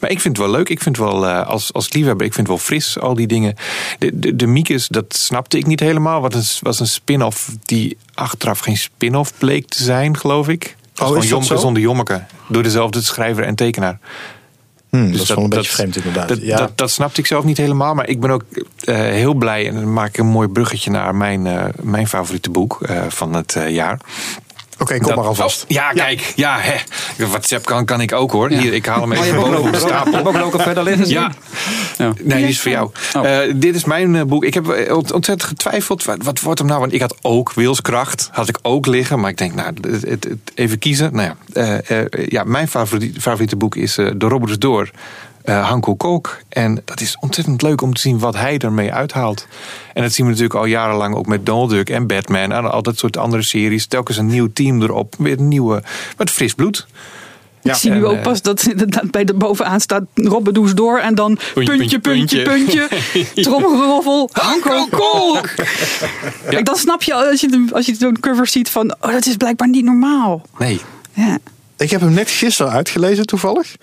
Maar ik vind het wel leuk. Ik vind het wel, uh, als, als liefhebber, ik vind het wel fris, al die dingen. De, de, de Miekes, dat snapte ik niet helemaal. Wat een, was een spin-off die achteraf geen spin-off bleek te zijn, geloof ik. Oh, gewoon Jommeke zonder Jommeke. Door dezelfde schrijver en tekenaar. Hmm, dus dat is wel een beetje vreemd inderdaad. Dat, ja. dat, dat, snapte ik zelf niet helemaal. Maar ik ben ook uh, heel blij. En dan maak ik een mooi bruggetje naar mijn, uh, mijn favoriete boek uh, van het jaar. Oké, okay, kom maar alvast. Oh, ja, kijk. Ja, hè. WhatsApp kan, kan ik ook hoor. Hier, ik haal hem even boven op de stapel. Mag ook verder liggen? Ja. ja. Nee, die is voor jou. Oh. Uh, dit is mijn uh, boek. Ik heb ontzettend getwijfeld. Wat, wat, wordt hem nou? Want ik had ook Wilskracht. Had ik ook liggen. Maar ik denk, nou, het, het, even kiezen. Nou ja, uh, ja mijn favoriete, favoriete boek is De Robbers Door uh, Hanko Kolk. En dat is ontzettend leuk om te zien wat hij ermee uithaalt. En dat zien we natuurlijk al jarenlang ook met Donald Duck en Batman. En al dat soort andere series. Telkens een nieuw team erop. Weer een nieuwe, wat fris bloed. Ja. Ik zie nu ook eh, pas dat, dat bij de bovenaan staat Robbedoes door en dan puntje, puntje, puntje, (laughs) trommelgeroffel, Hanko Kolk. Ja. dan snap je als je, als je zo'n cover ziet van, oh dat is blijkbaar niet normaal. Nee. Ja. Ik heb hem net gisteren uitgelezen toevallig.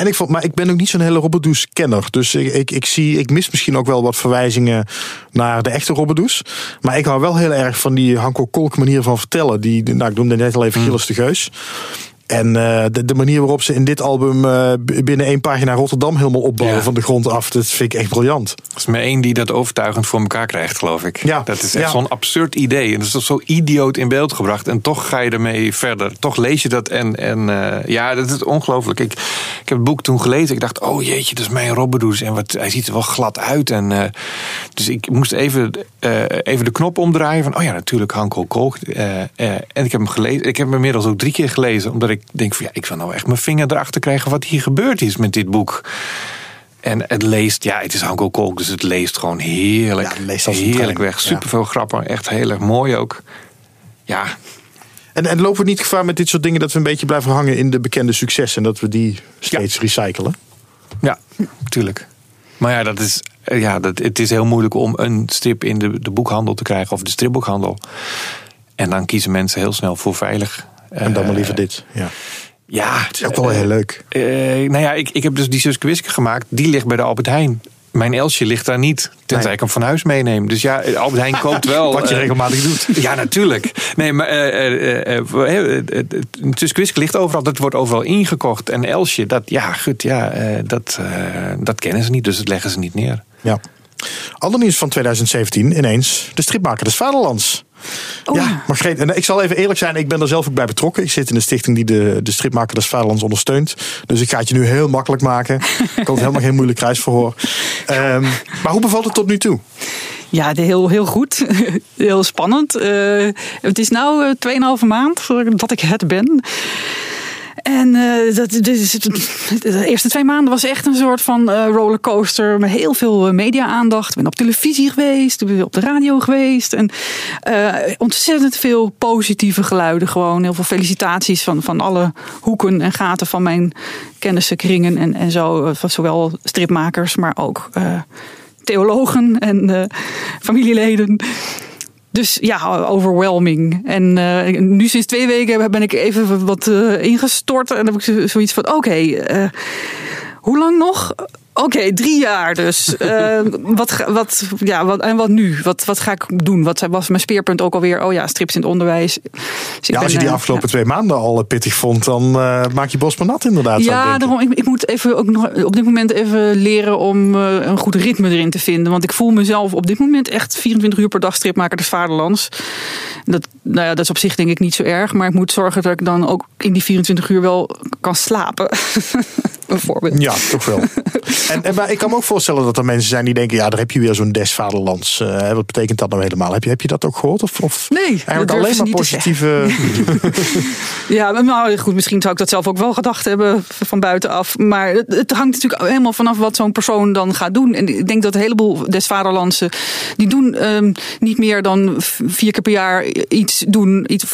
En ik vond, maar ik ben ook niet zo'n hele Robbedoes kenner. Dus ik, ik, ik, zie, ik mis misschien ook wel wat verwijzingen naar de echte Robbedoes. Maar ik hou wel heel erg van die Hanko Kolk manier van vertellen. Die, nou, ik noemde net al even Gilles de Geus. En uh, de, de, manier waarop ze in dit album uh, binnen één pagina Rotterdam helemaal opbouwen ja. van de grond af, dat vind ik echt briljant. Er is maar één die dat overtuigend voor elkaar krijgt, geloof ik. Ja. Dat is echt ja. zo'n absurd idee. En dat is toch zo idioot in beeld gebracht. En toch ga je ermee verder. Toch lees je dat. En, en uh, ja, dat is ongelooflijk. Ik, ik heb het boek toen gelezen. Ik dacht, oh jeetje, dat is mijn Robbedoes. En wat, hij ziet er wel glad uit. En, dus ik moest even, even de knop omdraaien. Van, oh ja, natuurlijk, Hanko Kolk. en ik heb hem gelezen. Ik heb hem inmiddels ook drie keer gelezen. Omdat ik ik denk van ja, ik wil nou echt mijn vinger erachter krijgen wat hier gebeurd is met dit boek. En het leest, ja, het is Hanko Kolk, dus het leest gewoon heerlijk. Ja, het leest heerlijk weg. Super veel grappen, echt heel erg mooi ook. Ja. En, en lopen we niet gevaar met dit soort dingen dat we een beetje blijven hangen in de bekende successen en dat we die steeds ja. recyclen? Ja, tuurlijk. Maar ja, dat is, ja dat, het is heel moeilijk om een strip in de, de boekhandel te krijgen of de stripboekhandel. En dan kiezen mensen heel snel voor veilig. En dan maar liever dit. Ja. Ja, het is ook wel heel leuk. Uh, nou ja, ik, ik heb dus die Suske gemaakt. Die ligt bij de Albert Heijn. Mijn Elsje ligt daar niet. Tenzij nee. ik hem van huis meeneem. Dus ja, Albert Heijn koopt wel. (laughs) Wat je regelmatig doet. (laughs) Ja, natuurlijk. Nee, maar Suske Wiske ligt overal. Dat wordt overal ingekocht. En Elsje, dat, ja, goed, ja, dat, dat kennen ze niet. Dus dat leggen ze niet neer. Ja. Ander nieuws van 2017 ineens. De stripmaker des Vaderlands. Oh, ja, Margreet, en ik zal even eerlijk zijn, ik ben er zelf ook bij betrokken. Ik zit in de stichting die de, de stripmaker des Vaderlands ondersteunt. Dus ik ga het je nu heel makkelijk maken. Ik had helemaal geen moeilijk kruisverhoor. Um, maar hoe bevalt het tot nu toe? Ja, heel, heel goed. (laughs) Heel spannend. Uh, het is nu uh, 2,5 maand dat ik het ben. En uh, dat, dus, de eerste twee maanden was echt een soort van uh, rollercoaster met heel veel media-aandacht. Ik ben op televisie geweest, ik op de radio geweest. En ontzettend veel positieve geluiden. Gewoon heel veel felicitaties van, van alle hoeken en gaten van mijn kennissenkringen. En, en zo, van zowel stripmakers, maar ook theologen en familieleden. Dus ja, overwhelming. En uh, nu sinds twee weken ben ik even wat uh, ingestort. En dan heb ik zoiets van: oké, uh, hoe lang nog? Oké, okay, drie jaar dus. Uh, (laughs) wat, wat, ja, wat, en wat nu? Wat, wat ga ik doen? Wat was mijn speerpunt ook alweer? Oh ja, strips in het onderwijs. Dus ja, als je die afgelopen ja. twee maanden al pittig vond, dan uh, maak je bos maar nat inderdaad. Ja, daarom, ik, ik, moet even ook nog op dit moment even leren om uh, een goed ritme erin te vinden. Want ik voel mezelf op dit moment echt 24 uur per dag stripmaker des Vaderlands. Dat, nou ja, dat is op zich denk ik niet zo erg. Maar ik moet zorgen dat ik dan ook in die 24 uur wel kan slapen. (laughs) Bijvoorbeeld. Ja, toch wel. (laughs) En, en, maar ik kan me ook voorstellen dat er mensen zijn die denken: ja, daar heb je weer zo'n des vaderlands. Uh, wat betekent dat nou helemaal? Heb je, heb je dat ook gehoord? Of, of nee, eigenlijk alleen maar positieve. (laughs) ja, nou goed, misschien zou ik dat zelf ook wel gedacht hebben van buitenaf. Maar het, het hangt natuurlijk helemaal vanaf wat zo'n persoon dan gaat doen. En ik denk dat een heleboel des vaderlandse die doen um, niet meer dan vier keer per jaar iets doen, iets,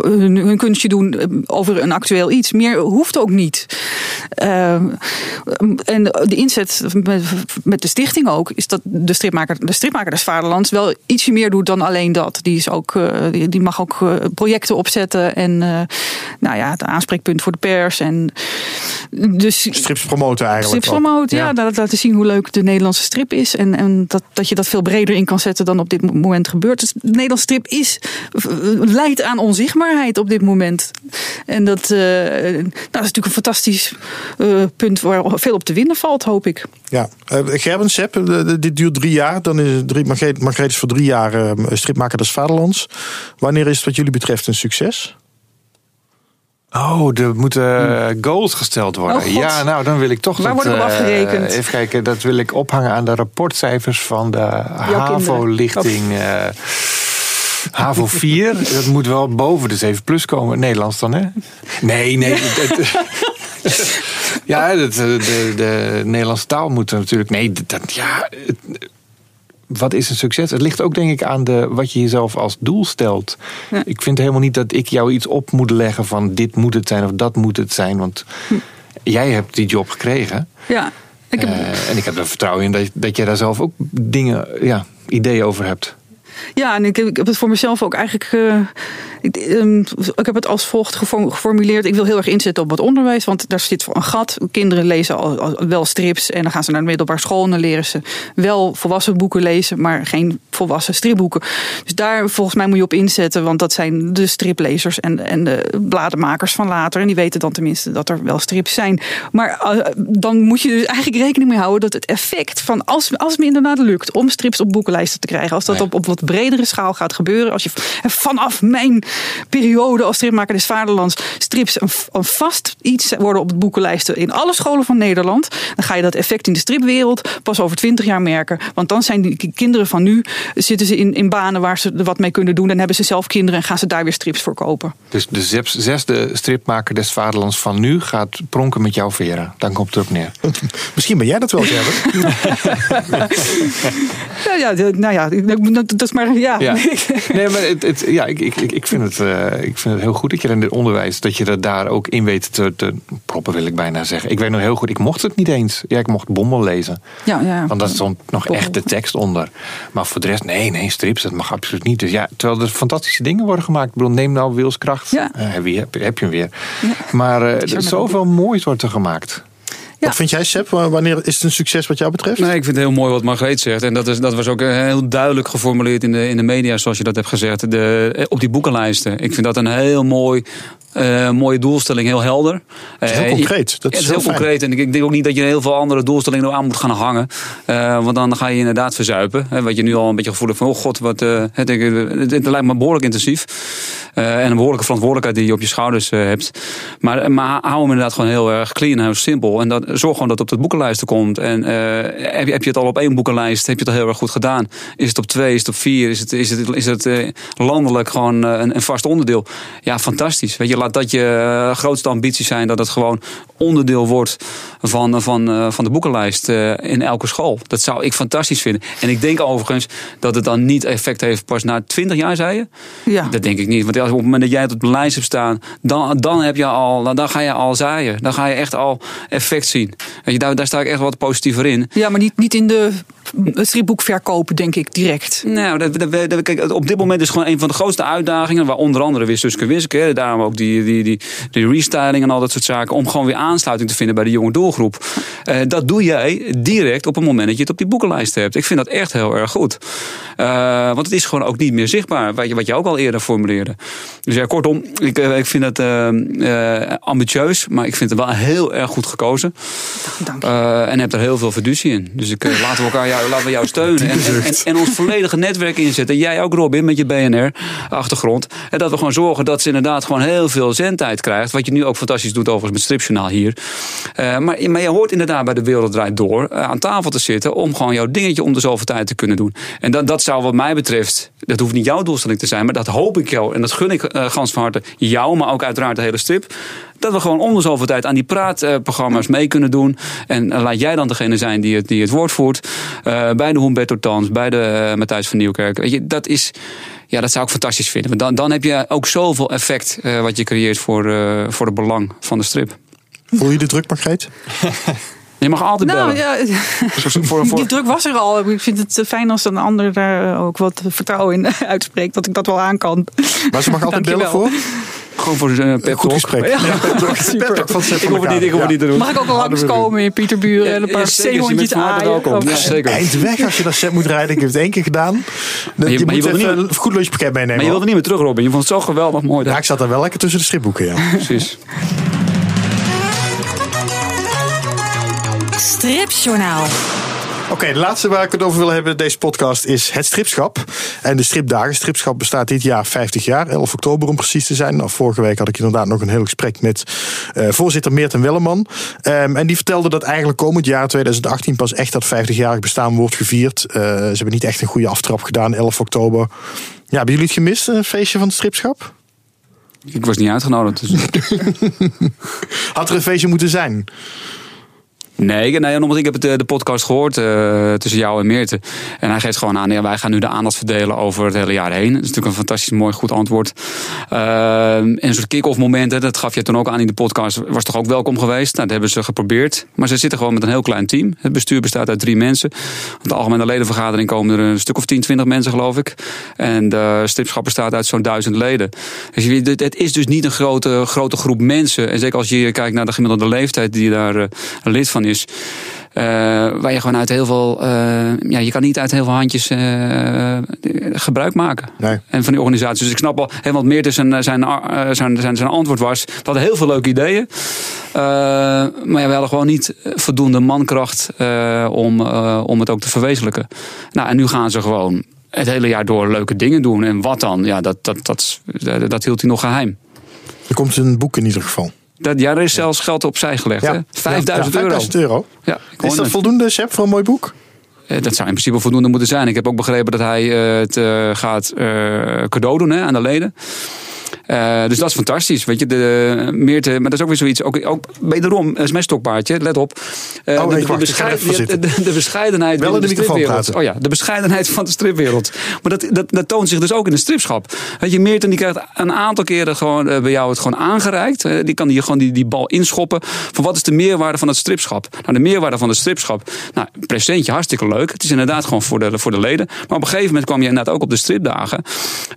hun, hun kunstje doen over een actueel iets. Meer hoeft ook niet. Uh, en de met, de stichting ook, is dat de stripmaker, de stripmaker des Vaderlands wel ietsje meer doet dan alleen dat. Die, is ook, die, die mag ook projecten opzetten en uh, nou ja, het aanspreekpunt voor de pers. En dus, strips promoten eigenlijk. Strips promoten, ja. ja. Laten zien hoe leuk de Nederlandse strip is. En, en dat, dat je dat veel breder in kan zetten dan op dit moment gebeurt. Dus de Nederlandse strip is, leidt aan onzichtbaarheid op dit moment. En dat, uh, nou, dat is natuurlijk een fantastisch uh, punt waar veel op te winnen valt, hoop ik. Ja, uh, Gerben Sepp, dit duurt drie jaar. Dan is drie, Margreet, Margreet is voor drie jaar uh, stripmaker des Vaderlands. Wanneer is het wat jullie betreft een succes? Oh, er moeten goals gesteld worden. Oh, ja, nou, dan wil ik toch. Waar wordt op afgerekend? even kijken, dat wil ik ophangen aan de rapportcijfers van de HAVO-lichting. Uh, HAVO 4, (laughs) dat moet wel boven de 7 plus komen. Nederlands dan, hè? Nee, nee. (laughs) (laughs) ja, de, de, de, Nederlandse taal moet er natuurlijk. Nee, dat, ja. Het, wat is een succes? Het ligt ook denk ik aan de, wat je jezelf als doel stelt. Ja. Ik vind helemaal niet dat ik jou iets op moet leggen van dit moet het zijn of dat moet het zijn. Want hm. jij hebt die job gekregen. Ja. Ik heb... Uh, en ik heb er vertrouwen in dat, dat jij daar zelf ook dingen, ja, ideeën over hebt. Ja, en ik, ik heb het voor mezelf ook eigenlijk. Uh, ik, um, ik, heb het als volgt geformuleerd. Ik wil heel erg inzetten op het onderwijs, want daar zit een gat. Kinderen lezen al, al, wel strips en dan gaan ze naar de middelbare school en dan leren ze wel volwassen boeken lezen, maar geen volwassen stripboeken. Dus daar volgens mij moet je op inzetten, want dat zijn de striplezers en, en de bladenmakers van later. En die weten dan tenminste dat er wel strips zijn. Maar uh, dan moet je dus eigenlijk rekening mee houden dat het effect van als, als het me inderdaad lukt om strips op boekenlijsten te krijgen, als dat op, op wat bredere schaal gaat gebeuren, als je vanaf mijn periode als stripmaker des Vaderlands strips een, een vast iets worden op het boekenlijsten in alle scholen van Nederland, dan ga je dat effect in de stripwereld pas over twintig jaar merken. Want dan zijn die kinderen van nu, zitten ze in, in banen waar ze er wat mee kunnen doen. En hebben ze zelf kinderen en gaan ze daar weer strips voor kopen. Dus de zesde stripmaker des Vaderlands van nu gaat pronken met jouw veren. Dan komt het erop neer. (laughs) Misschien ben jij dat wel, Gerben. ja, ja, nou ja, dat is maar, ja. ja. Nee, maar het, het, ja, ik, ik, ik, vind het, uh, ik vind het heel goed dat je in het onderwijs, dat je dat daar ook in weet te, te proppen, wil ik bijna zeggen. Ik weet nog heel goed, ik mocht het niet eens. Ja, ik mocht Bommel lezen. Ja, ja. Want dat stond nog echt de tekst onder. Maar voor de rest, nee, nee, strips, dat mag absoluut niet. Dus ja, terwijl er fantastische dingen worden gemaakt. Ik bedoel, neem nou Wilskracht. Ja. Uh, heb, je, heb, je hem weer. Ja. Maar uh, zoveel moois wordt er gemaakt. Wat vind jij, Sepp? Wanneer is het een succes wat jou betreft? Nee, ik vind het heel mooi wat Margreet zegt. En dat, is, dat was ook eh, heel duidelijk geformuleerd in de, in de media, zoals je dat hebt gezegd. De, op die boekenlijsten. Ik vind dat een heel mooi uh, mooie doelstelling, heel helder. heel uh, concreet. Dat is, heel, heel concreet. En ik denk ook niet dat je heel veel andere doelstellingen aan moet gaan hangen. Uh, want dan ga je inderdaad verzuipen. Hè, wat je nu al een beetje gevoel hebt van, oh god, wat, het, het, het, lijkt me behoorlijk intensief. en een behoorlijke verantwoordelijkheid die je op je schouders hebt. Maar, maar hou hem inderdaad gewoon heel erg clean en heel simpel. En dat, zorg gewoon dat het op de boekenlijsten komt. En heb, je, heb je het al op één boekenlijst, heb je het al heel erg goed gedaan. Is het op twee, is het op vier, is het, is het, is het, landelijk gewoon een, een vast onderdeel. Ja, fantastisch. Weet je, laat dat je uh, grootste ambities zijn dat het gewoon onderdeel wordt van, van, uh, van de boekenlijst in elke school. Dat zou ik fantastisch vinden. En ik denk overigens dat het dan niet effect heeft pas na 20 jaar, zei je? Ja. Dat denk ik niet. Want op het moment dat jij het op de lijst hebt staan, dan, dan, heb je al, dan ga je al zaaien. Dan ga je echt al effect zien. Weet je, daar, daar sta ik echt wat positiever in. Ja, maar niet, niet in de stripboek verkopen, denk ik, direct. Nou, dat, dat, dat, kijk, op dit moment is gewoon een van de grootste uitdagingen, waar onder andere weer Suske Wiske, daarom ook die, die, die, die restyling en al dat soort zaken, om gewoon weer aansluiting te vinden bij de jonge doelgroep. Uh, dat doe jij direct op het moment dat je het op die boekenlijst hebt. Ik vind dat echt heel erg goed. Uh, want het is gewoon ook niet meer zichtbaar, wat je, wat je ook al eerder formuleerde. Dus ja, kortom, ik, uh, ik vind het ambitieus, maar ik vind het wel heel erg goed gekozen. Dank je. en heb er heel veel fiducie in. Dus ik, laten we elkaar jou, laten we jou steunen. En, en, en, ons volledige netwerk inzetten. Jij ook, Robin, met je BNR-achtergrond. En dat we gewoon zorgen dat ze inderdaad gewoon heel veel zendtijd krijgt. Wat je nu ook fantastisch doet, overigens met Stripjournaal hier. Uh, maar, maar je hoort inderdaad bij de Wereld Draait Door uh, aan tafel te zitten. om gewoon jouw dingetje om de zoveel tijd te kunnen doen. En dat, dat zou, wat mij betreft. Dat hoeft niet jouw doelstelling te zijn. maar dat hoop ik jou. En dat gun ik uh, gans van harte jou, maar ook uiteraard de hele strip dat we gewoon om de zoveel tijd aan die praatprogramma's mee kunnen doen. En laat jij dan degene zijn die het, die het woord voert. Uh, bij de Humberto Tans, bij de uh, Matthijs van Nieuwkerk. Weet je, dat is. Ja, dat zou ik fantastisch vinden. Want dan, dan heb je ook zoveel effect uh, wat je creëert voor, voor het belang van de strip. Voel je de druk, Margreet? (laughs) Je mag altijd nou, bellen. Ja, voor, (laughs) voor... Die druk was er al. Ik vind het fijn als een ander daar ook wat vertrouwen in (laughs) uitspreekt. Dat ik dat wel aan kan. Maar ze mag altijd bellen voor? Gewoon voor een pep Goed gesprek. Ja, (laughs) ik hoef het niet, ik hoef ja. niet te doen. Mag ik ook al langskomen in Pieterburen en een paar zeehondjes aaien? Ja, zeker. Eindweg als je naar set moet rijden. Ik heb het één keer gedaan. Je, je, moet even een goed lunchpakket meenemen. Maar je wilde niet meer terug, Robin. Je vond het zo geweldig mooi. Ja, ik zat daar wel lekker tussen de stripboeken, ja. Precies. Stripjournaal. Oké, de laatste waar ik het over wil hebben deze podcast is het stripschap. En de stripdagen. Stripschap bestaat dit jaar 50 jaar, 11 oktober om precies te zijn. Nou, vorige week had ik inderdaad nog een heel gesprek met uh, voorzitter Meerten Welleman. Um, en die vertelde dat eigenlijk komend jaar 2018 pas echt dat 50-jarig bestaan wordt gevierd. Uh, ze hebben niet echt een goede aftrap gedaan, 11 oktober. Ja, hebben jullie het gemist, een feestje van het stripschap? Ik was niet uitgenodigd. Dus. (laughs) Had er een feestje moeten zijn? Nee, nee omdat ik heb de, de podcast gehoord uh, tussen jou en Meerte. En hij geeft gewoon aan, ja, wij gaan nu de aandacht verdelen over het hele jaar heen. Dat is natuurlijk een fantastisch mooi goed antwoord. Uh, en een soort kick-off momenten, dat gaf je toen ook aan in de podcast, was toch ook welkom geweest. Nou, dat hebben ze geprobeerd. Maar ze zitten gewoon met een heel klein team. Het bestuur bestaat uit drie mensen. Op de algemene ledenvergadering komen er een stuk of 10, 20 mensen geloof ik. En de stripschap bestaat uit zo'n duizend leden. Dus het is dus niet een grote, grote groep mensen. En zeker als je kijkt naar de gemiddelde leeftijd die daar uh, lid van is. Uh, waar je gewoon uit heel veel. Uh, ja, je kan niet uit heel veel handjes uh, gebruik maken. Nee. En van die organisaties. Dus ik snap wel helemaal meer zijn, zijn, zijn, zijn, zijn antwoord was. We hadden heel veel leuke ideeën. maar ja, we hadden gewoon niet voldoende mankracht om, om het ook te verwezenlijken. Nou, en nu gaan ze gewoon het hele jaar door leuke dingen doen. En wat dan? Ja, dat, dat, dat, dat, dat hield hij nog geheim. Er komt een boek in ieder geval. Dat, ja, er is zelfs geld opzij gelegd. Ja. Hè? 5000 ja, euro. 5000 euro. Ja, Is dat voldoende, Seb, voor een mooi boek? Eh, Dat zou in principe voldoende moeten zijn. Ik heb ook begrepen dat hij het eh, gaat eh, cadeau doen hè, aan de leden. Eh, dus dat is fantastisch. Weet je, de, Meerte, maar dat is ook weer zoiets. Ook, ook wederom, dat is mijn stokpaardje, let op. Eh, Oh, de, bescheidenheid Wel binnen in de stripwereld. Oh ja, de bescheidenheid van de stripwereld. Maar dat, dat, dat toont zich dus ook in de stripschap. Weet je, Meerten die krijgt een aantal keren gewoon eh, bij jou het gewoon aangereikt. Die kan die gewoon die, die bal inschoppen. Van wat is de meerwaarde van het stripschap? Nou, de meerwaarde van het stripschap. Nou, een presentje hartstikke leuk. Het is inderdaad gewoon voor de, voor de leden. Maar op een gegeven moment kwam je inderdaad ook op de stripdagen.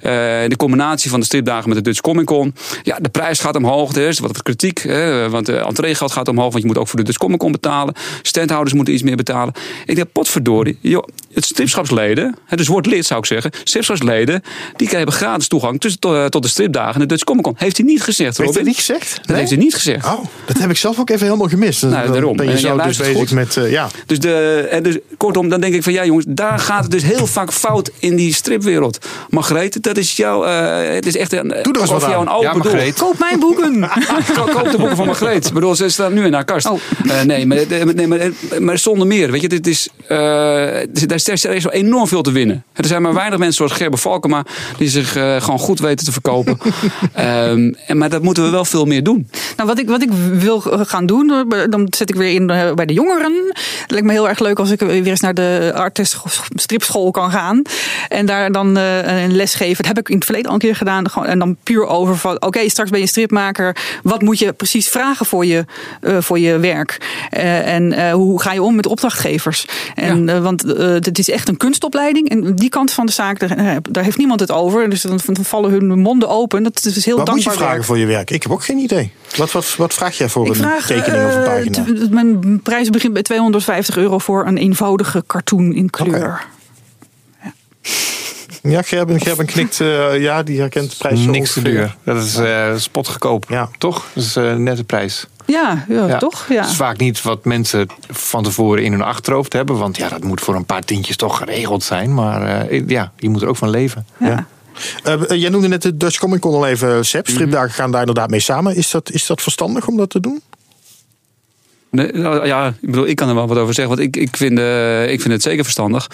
De combinatie van de stripdagen met de Dutch Comic Con. Ja, de prijs gaat omhoog. Er is wat kritiek. Hè, want de entreegeld gaat omhoog. Want je moet ook voor de Dutch Comic Con betalen. Standhouders moeten iets meer betalen. Ik denk, potverdorie. Joh, het stripschapsleden, hè, dus wordt lid zou ik zeggen. Stripschapsleden, die hebben gratis toegang tussen, tot, tot de stripdagen en de Dutch Comic Con. Heeft hij niet gezegd, Heeft Robin? hij niet gezegd? Dat heeft hij niet gezegd. Oh, dat heb ik zelf ook even helemaal gemist. Nou, Dan daarom. Ben je En zo dus bezig goed. met... eh, ja. Dus, de, en dus kortom, dan denk ik van ja jongens, daar gaat het dus heel vaak fout in die stripwereld. Margreet, dat is jouw, eh, het is echt een, Doe er jou aan. een open Ja, doel. Margreet. Koop mijn boeken. (laughs) Ko- Koop de boeken van Margreet. Ik bedoel, ze staan nu in haar kast. Oh. Eh, nee, maar, nee maar, maar zonder meer. Weet je, dit is, eh, daar daar is zo enorm veel te winnen. Er zijn maar weinig mensen zoals Gerber Valkema die zich eh, gewoon goed weten te verkopen. (laughs) Ehm, en, maar dat moeten we wel veel meer doen. Nou, wat ik, wat ik wil gaan doen, eh, dan zet ik weer in eh, bij de jongeren. Het lijkt me heel erg leuk als ik weer eens naar de artist stripschool kan gaan. En daar dan eh, een les geven. Dat heb ik in het verleden al een keer gedaan. Gewoon- En dan puur over van, oké, straks ben je stripmaker. Wat moet je precies vragen voor je, eh, voor je werk? Eh, en eh, hoe ga je om met opdrachtgevers? En, eh, want eh, het is echt een kunstopleiding. En die kant van de zaak, daar, eh, daar heeft niemand het over. Dus dan dan vallen hun monden open. Dat is heel Wat moet je dankbaar vragen werk. voor je werk? Ik heb ook geen idee. Wat, wat, wat vraag jij voor Ik een vraag, tekening of een eh, pagina? t- mijn prijs begint bij 250 euro voor een eenvoudige cartoon in kleur. Ja, Gerben, Gerben knikt. eh, ja, die herkent de prijs Niks te duur. Dat is eh spotgekoop. Ja. Toch? Dat is eh, net de prijs. Ja, ja, Ja. toch? Ja. Dat is vaak niet wat mensen van tevoren in hun achterhoofd hebben. Want ja, dat moet voor een paar tientjes toch geregeld zijn. Maar eh, ja, je moet er ook van leven. Ja. Eh, jij noemde net de Dutch Comic Con al even, Seb. Mhm. Stripdagen gaan daar inderdaad mee samen. Is dat, is dat verstandig om dat te doen? Nou, ja, ik bedoel, ik kan er wel wat over zeggen. Want ik, ik, vind, eh, ik vind het zeker verstandig.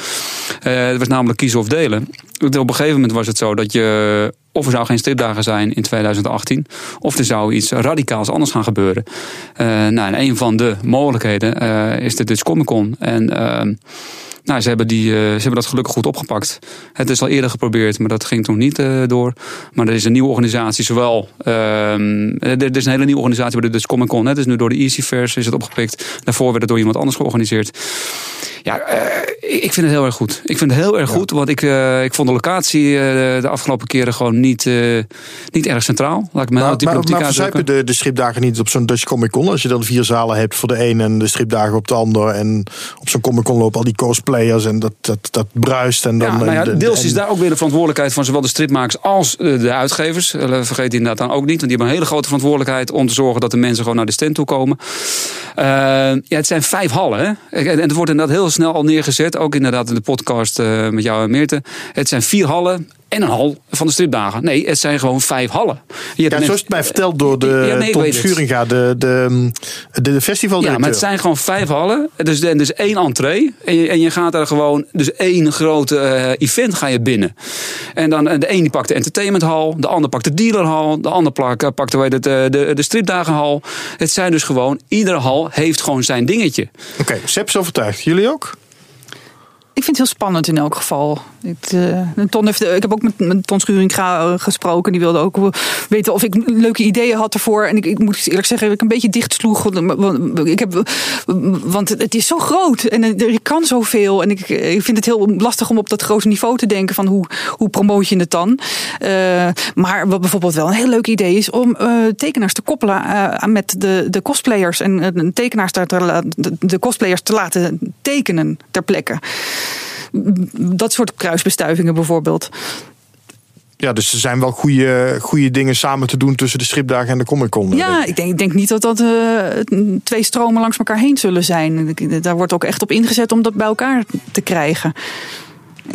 Eh, het was namelijk kiezen of delen. Op een gegeven moment was het zo dat je... of er zou geen stripdagen zijn in 2018... of er zou iets radicaals anders gaan gebeuren. Eh, nou, en een van de mogelijkheden is de Dutch Comic Con. En... nou, ze hebben, die, eh, ze hebben dat gelukkig goed opgepakt. Het is al eerder geprobeerd, maar dat ging toen niet eh, door. Maar er is een nieuwe organisatie, zowel... ehm, er, er is een hele nieuwe organisatie bij de Dutch Comic Con. Het is nu door de Easyverse is het opgepikt. Daarvoor werd het door iemand anders georganiseerd. Ja, eh, ik vind het heel erg goed. Ik vind het heel erg goed, want ik, eh, ik vond de locatie eh, de afgelopen keren gewoon niet, niet erg centraal. Laat ik me Maar, maar, maar verzuipen de, de stripdagen niet op zo'n Dutch Comic Con? Als je dan vier zalen hebt voor de een en de stripdagen op de ander. En op zo'n Comic Con lopen al die cosplayers en dat, dat, dat bruist. En dan, Ja, nou deels en- is daar ook weer de verantwoordelijkheid van zowel de stripmakers als de uitgevers. Vergeet die inderdaad dan ook niet, want die hebben een hele grote verantwoordelijkheid om te zorgen dat de mensen gewoon naar de stand toe komen. Ja, het zijn vijf hallen. Hè? En het wordt inderdaad heel snel al neergezet, ook inderdaad in de podcast eh, met jou en Meerte. Het zijn vier hallen. En een hal van de stripdagen. Nee, het zijn gewoon vijf hallen. Je ja, zoals het mij verteld door de ja, nee, Tom Schuringa, de, de, de, de festival Ja, maar het zijn gewoon vijf hallen. Dus, en dus één entree. En je, en je gaat er gewoon, dus één grote uh, event ga je binnen. En dan de ene pakt de entertainmenthal, de ander pakt de dealerhal, de ander pakt, pakt de, de, de, de stripdagenhal. Het zijn dus gewoon, iedere hal heeft gewoon zijn dingetje. Oké, okay, Sepp is overtuigd. Jullie ook? Ik vind het heel spannend in elk geval. Ik, uh, Ton heeft, ik heb ook met, met Ton Schuring gesproken. Die wilde ook weten of ik leuke ideeën had ervoor. En ik, ik moet eerlijk zeggen, ik een beetje dicht sloeg. Ik heb, want het is zo groot en er kan zoveel. En ik, ik vind het heel lastig om op dat grote niveau te denken van hoe, hoe promoot je het dan. Uh, maar wat bijvoorbeeld wel een heel leuk idee is om uh, tekenaars te koppelen met de, de cosplayers. En tekenaars te, de, de cosplayers te laten tekenen ter plekke dat soort kruisbestuivingen bijvoorbeeld. Ja, dus er zijn wel goede, goede dingen samen te doen tussen de stripdagen en de Comic Con. Ja, ik denk, ik denk niet dat dat uh, twee stromen langs elkaar heen zullen zijn. Daar wordt ook echt op ingezet om dat bij elkaar te krijgen.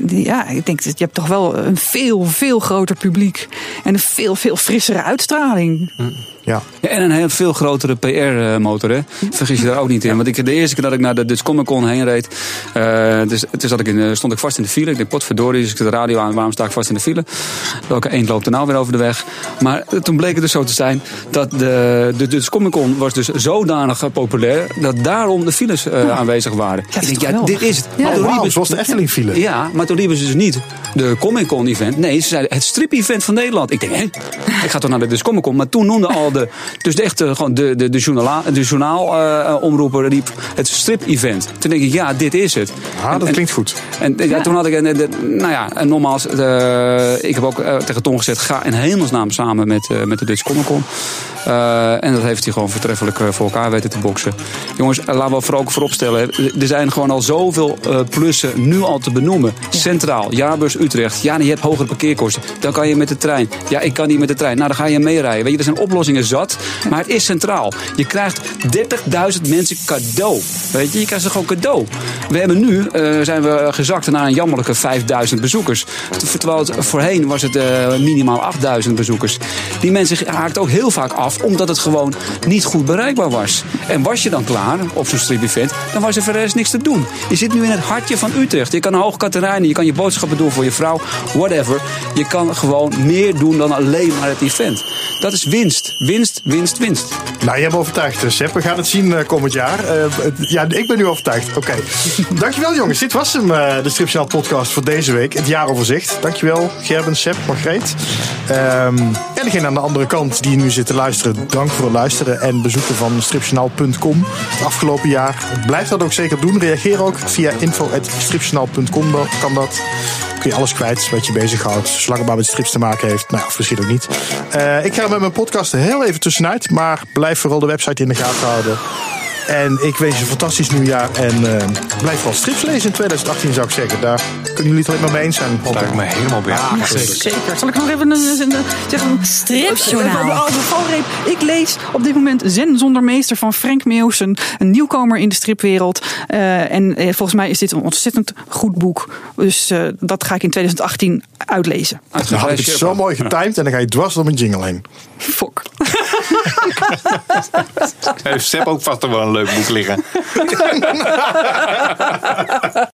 Ja, ik denk dat je hebt toch wel een veel, veel groter publiek. En een veel, veel frissere uitstraling. Ja. ja en een heel veel grotere PR-motor, hè? Vergis je daar ook niet in. Want ik, de eerste keer dat ik naar de Dutch Comic Con heen reed, uh, dus, toen zat ik in, eh, stond ik vast in de file. Ik dacht, potverdorie, dus ik zet de radio aan, waarom sta ik vast in de file? Welke eend loopt er nou weer over de weg? Maar toen bleek het dus zo te zijn dat de, de Dutch Comic Con was dus zodanig populair, dat daarom de files uh, aanwezig waren. ik denk, ja, dit is het. Ja, wow, zoals de Efteling file. Ja, maar toen liepen ze dus niet de Comic Con event. Nee, ze zeiden het strip event van Nederland. Ik denk, hé, ik ga toch naar de Dutch Comic Con. Maar toen noemde al de, dus de echte, gewoon de, de, de, journala, de journaalomroeper uh, riep het strip-event. Toen denk ik, ja, dit is het. Ja, dat klinkt goed. En ja, toen had ik, en, nou ja, en nogmaals, ik heb ook uh, tegen Ton gezegd, ga in hemelsnaam samen met, uh, met de Dutch Comic Con. Uh, en dat heeft hij gewoon vertreffelijk voor elkaar weten te boksen. Jongens, laten we vooral ook vooropstellen. Er zijn gewoon al zoveel plussen nu al te benoemen. Centraal, Jaarbeurs Utrecht. Ja, je hebt hogere parkeerkosten. Dan kan je met de trein. Ja, ik kan niet met de trein. Nou, dan ga je meerijden. Weet je, er zijn oplossingen zat. Maar het is centraal. Je krijgt 30.000 mensen cadeau. Weet je, je krijgt ze gewoon cadeau. We hebben nu, uh, zijn we gezakt naar een jammerlijke 5.000 bezoekers. Terwijl het voorheen was het uh, minimaal 8.000 bezoekers. Die mensen haakt ook heel vaak af, omdat het gewoon niet goed bereikbaar was. En was je dan klaar op zo'n strip-event, dan was er voor de rest niks te doen. Je zit nu in het hartje van Utrecht. Je kan Hoog Katerijnen, je kan je boodschappen doen voor je vrouw, whatever. Je kan gewoon meer doen dan alleen maar het event. Dat is winst. Winst, winst, winst. Nou, je hebt overtuigd, Sepp. We gaan het zien uh, komend jaar. Uh, ja, ik ben nu overtuigd. Oké. (laughs) Dankjewel, jongens. Dit was hem, uh, de Stripjournaal podcast voor deze week. Het jaaroverzicht. Dankjewel, Gerben, Sepp, Margreet. Um, en degene aan de andere kant die nu zit te luisteren, dank voor het luisteren en bezoeken van stripjournaal.com. Het afgelopen jaar. Blijf dat ook zeker doen. Reageer ook via info.stripjournaal.com. Kan dat je alles kwijt wat je bezighoudt. Zolang het maar met strips te maken heeft. Nou, of misschien ook niet. Uh, ik ga met mijn podcast heel even tussenuit. Maar blijf vooral de website in de gaten houden. En ik wens je een fantastisch nieuwjaar. En uh, blijf vooral strips lezen in 2018, zou ik zeggen. Daar kunnen jullie het alleen maar mee eens zijn. Daar ik me helemaal bij ah, zeker. zeker. Zal ik nog even een, een? Stripjournaal. Ik lees op dit moment Zen zonder meester van Frank Meeuwsen. Een nieuwkomer in de stripwereld. Uh, en uh, volgens mij is dit een ontzettend goed boek. Dus uh, dat ga ik in 2018 uitlezen. Nou, het is zo mooi getimed en dan ga je dwars door mijn jingle heen. Fok. (laughs) (laughs) Heeft Sepp ook vast wel een leuk boek liggen. (laughs)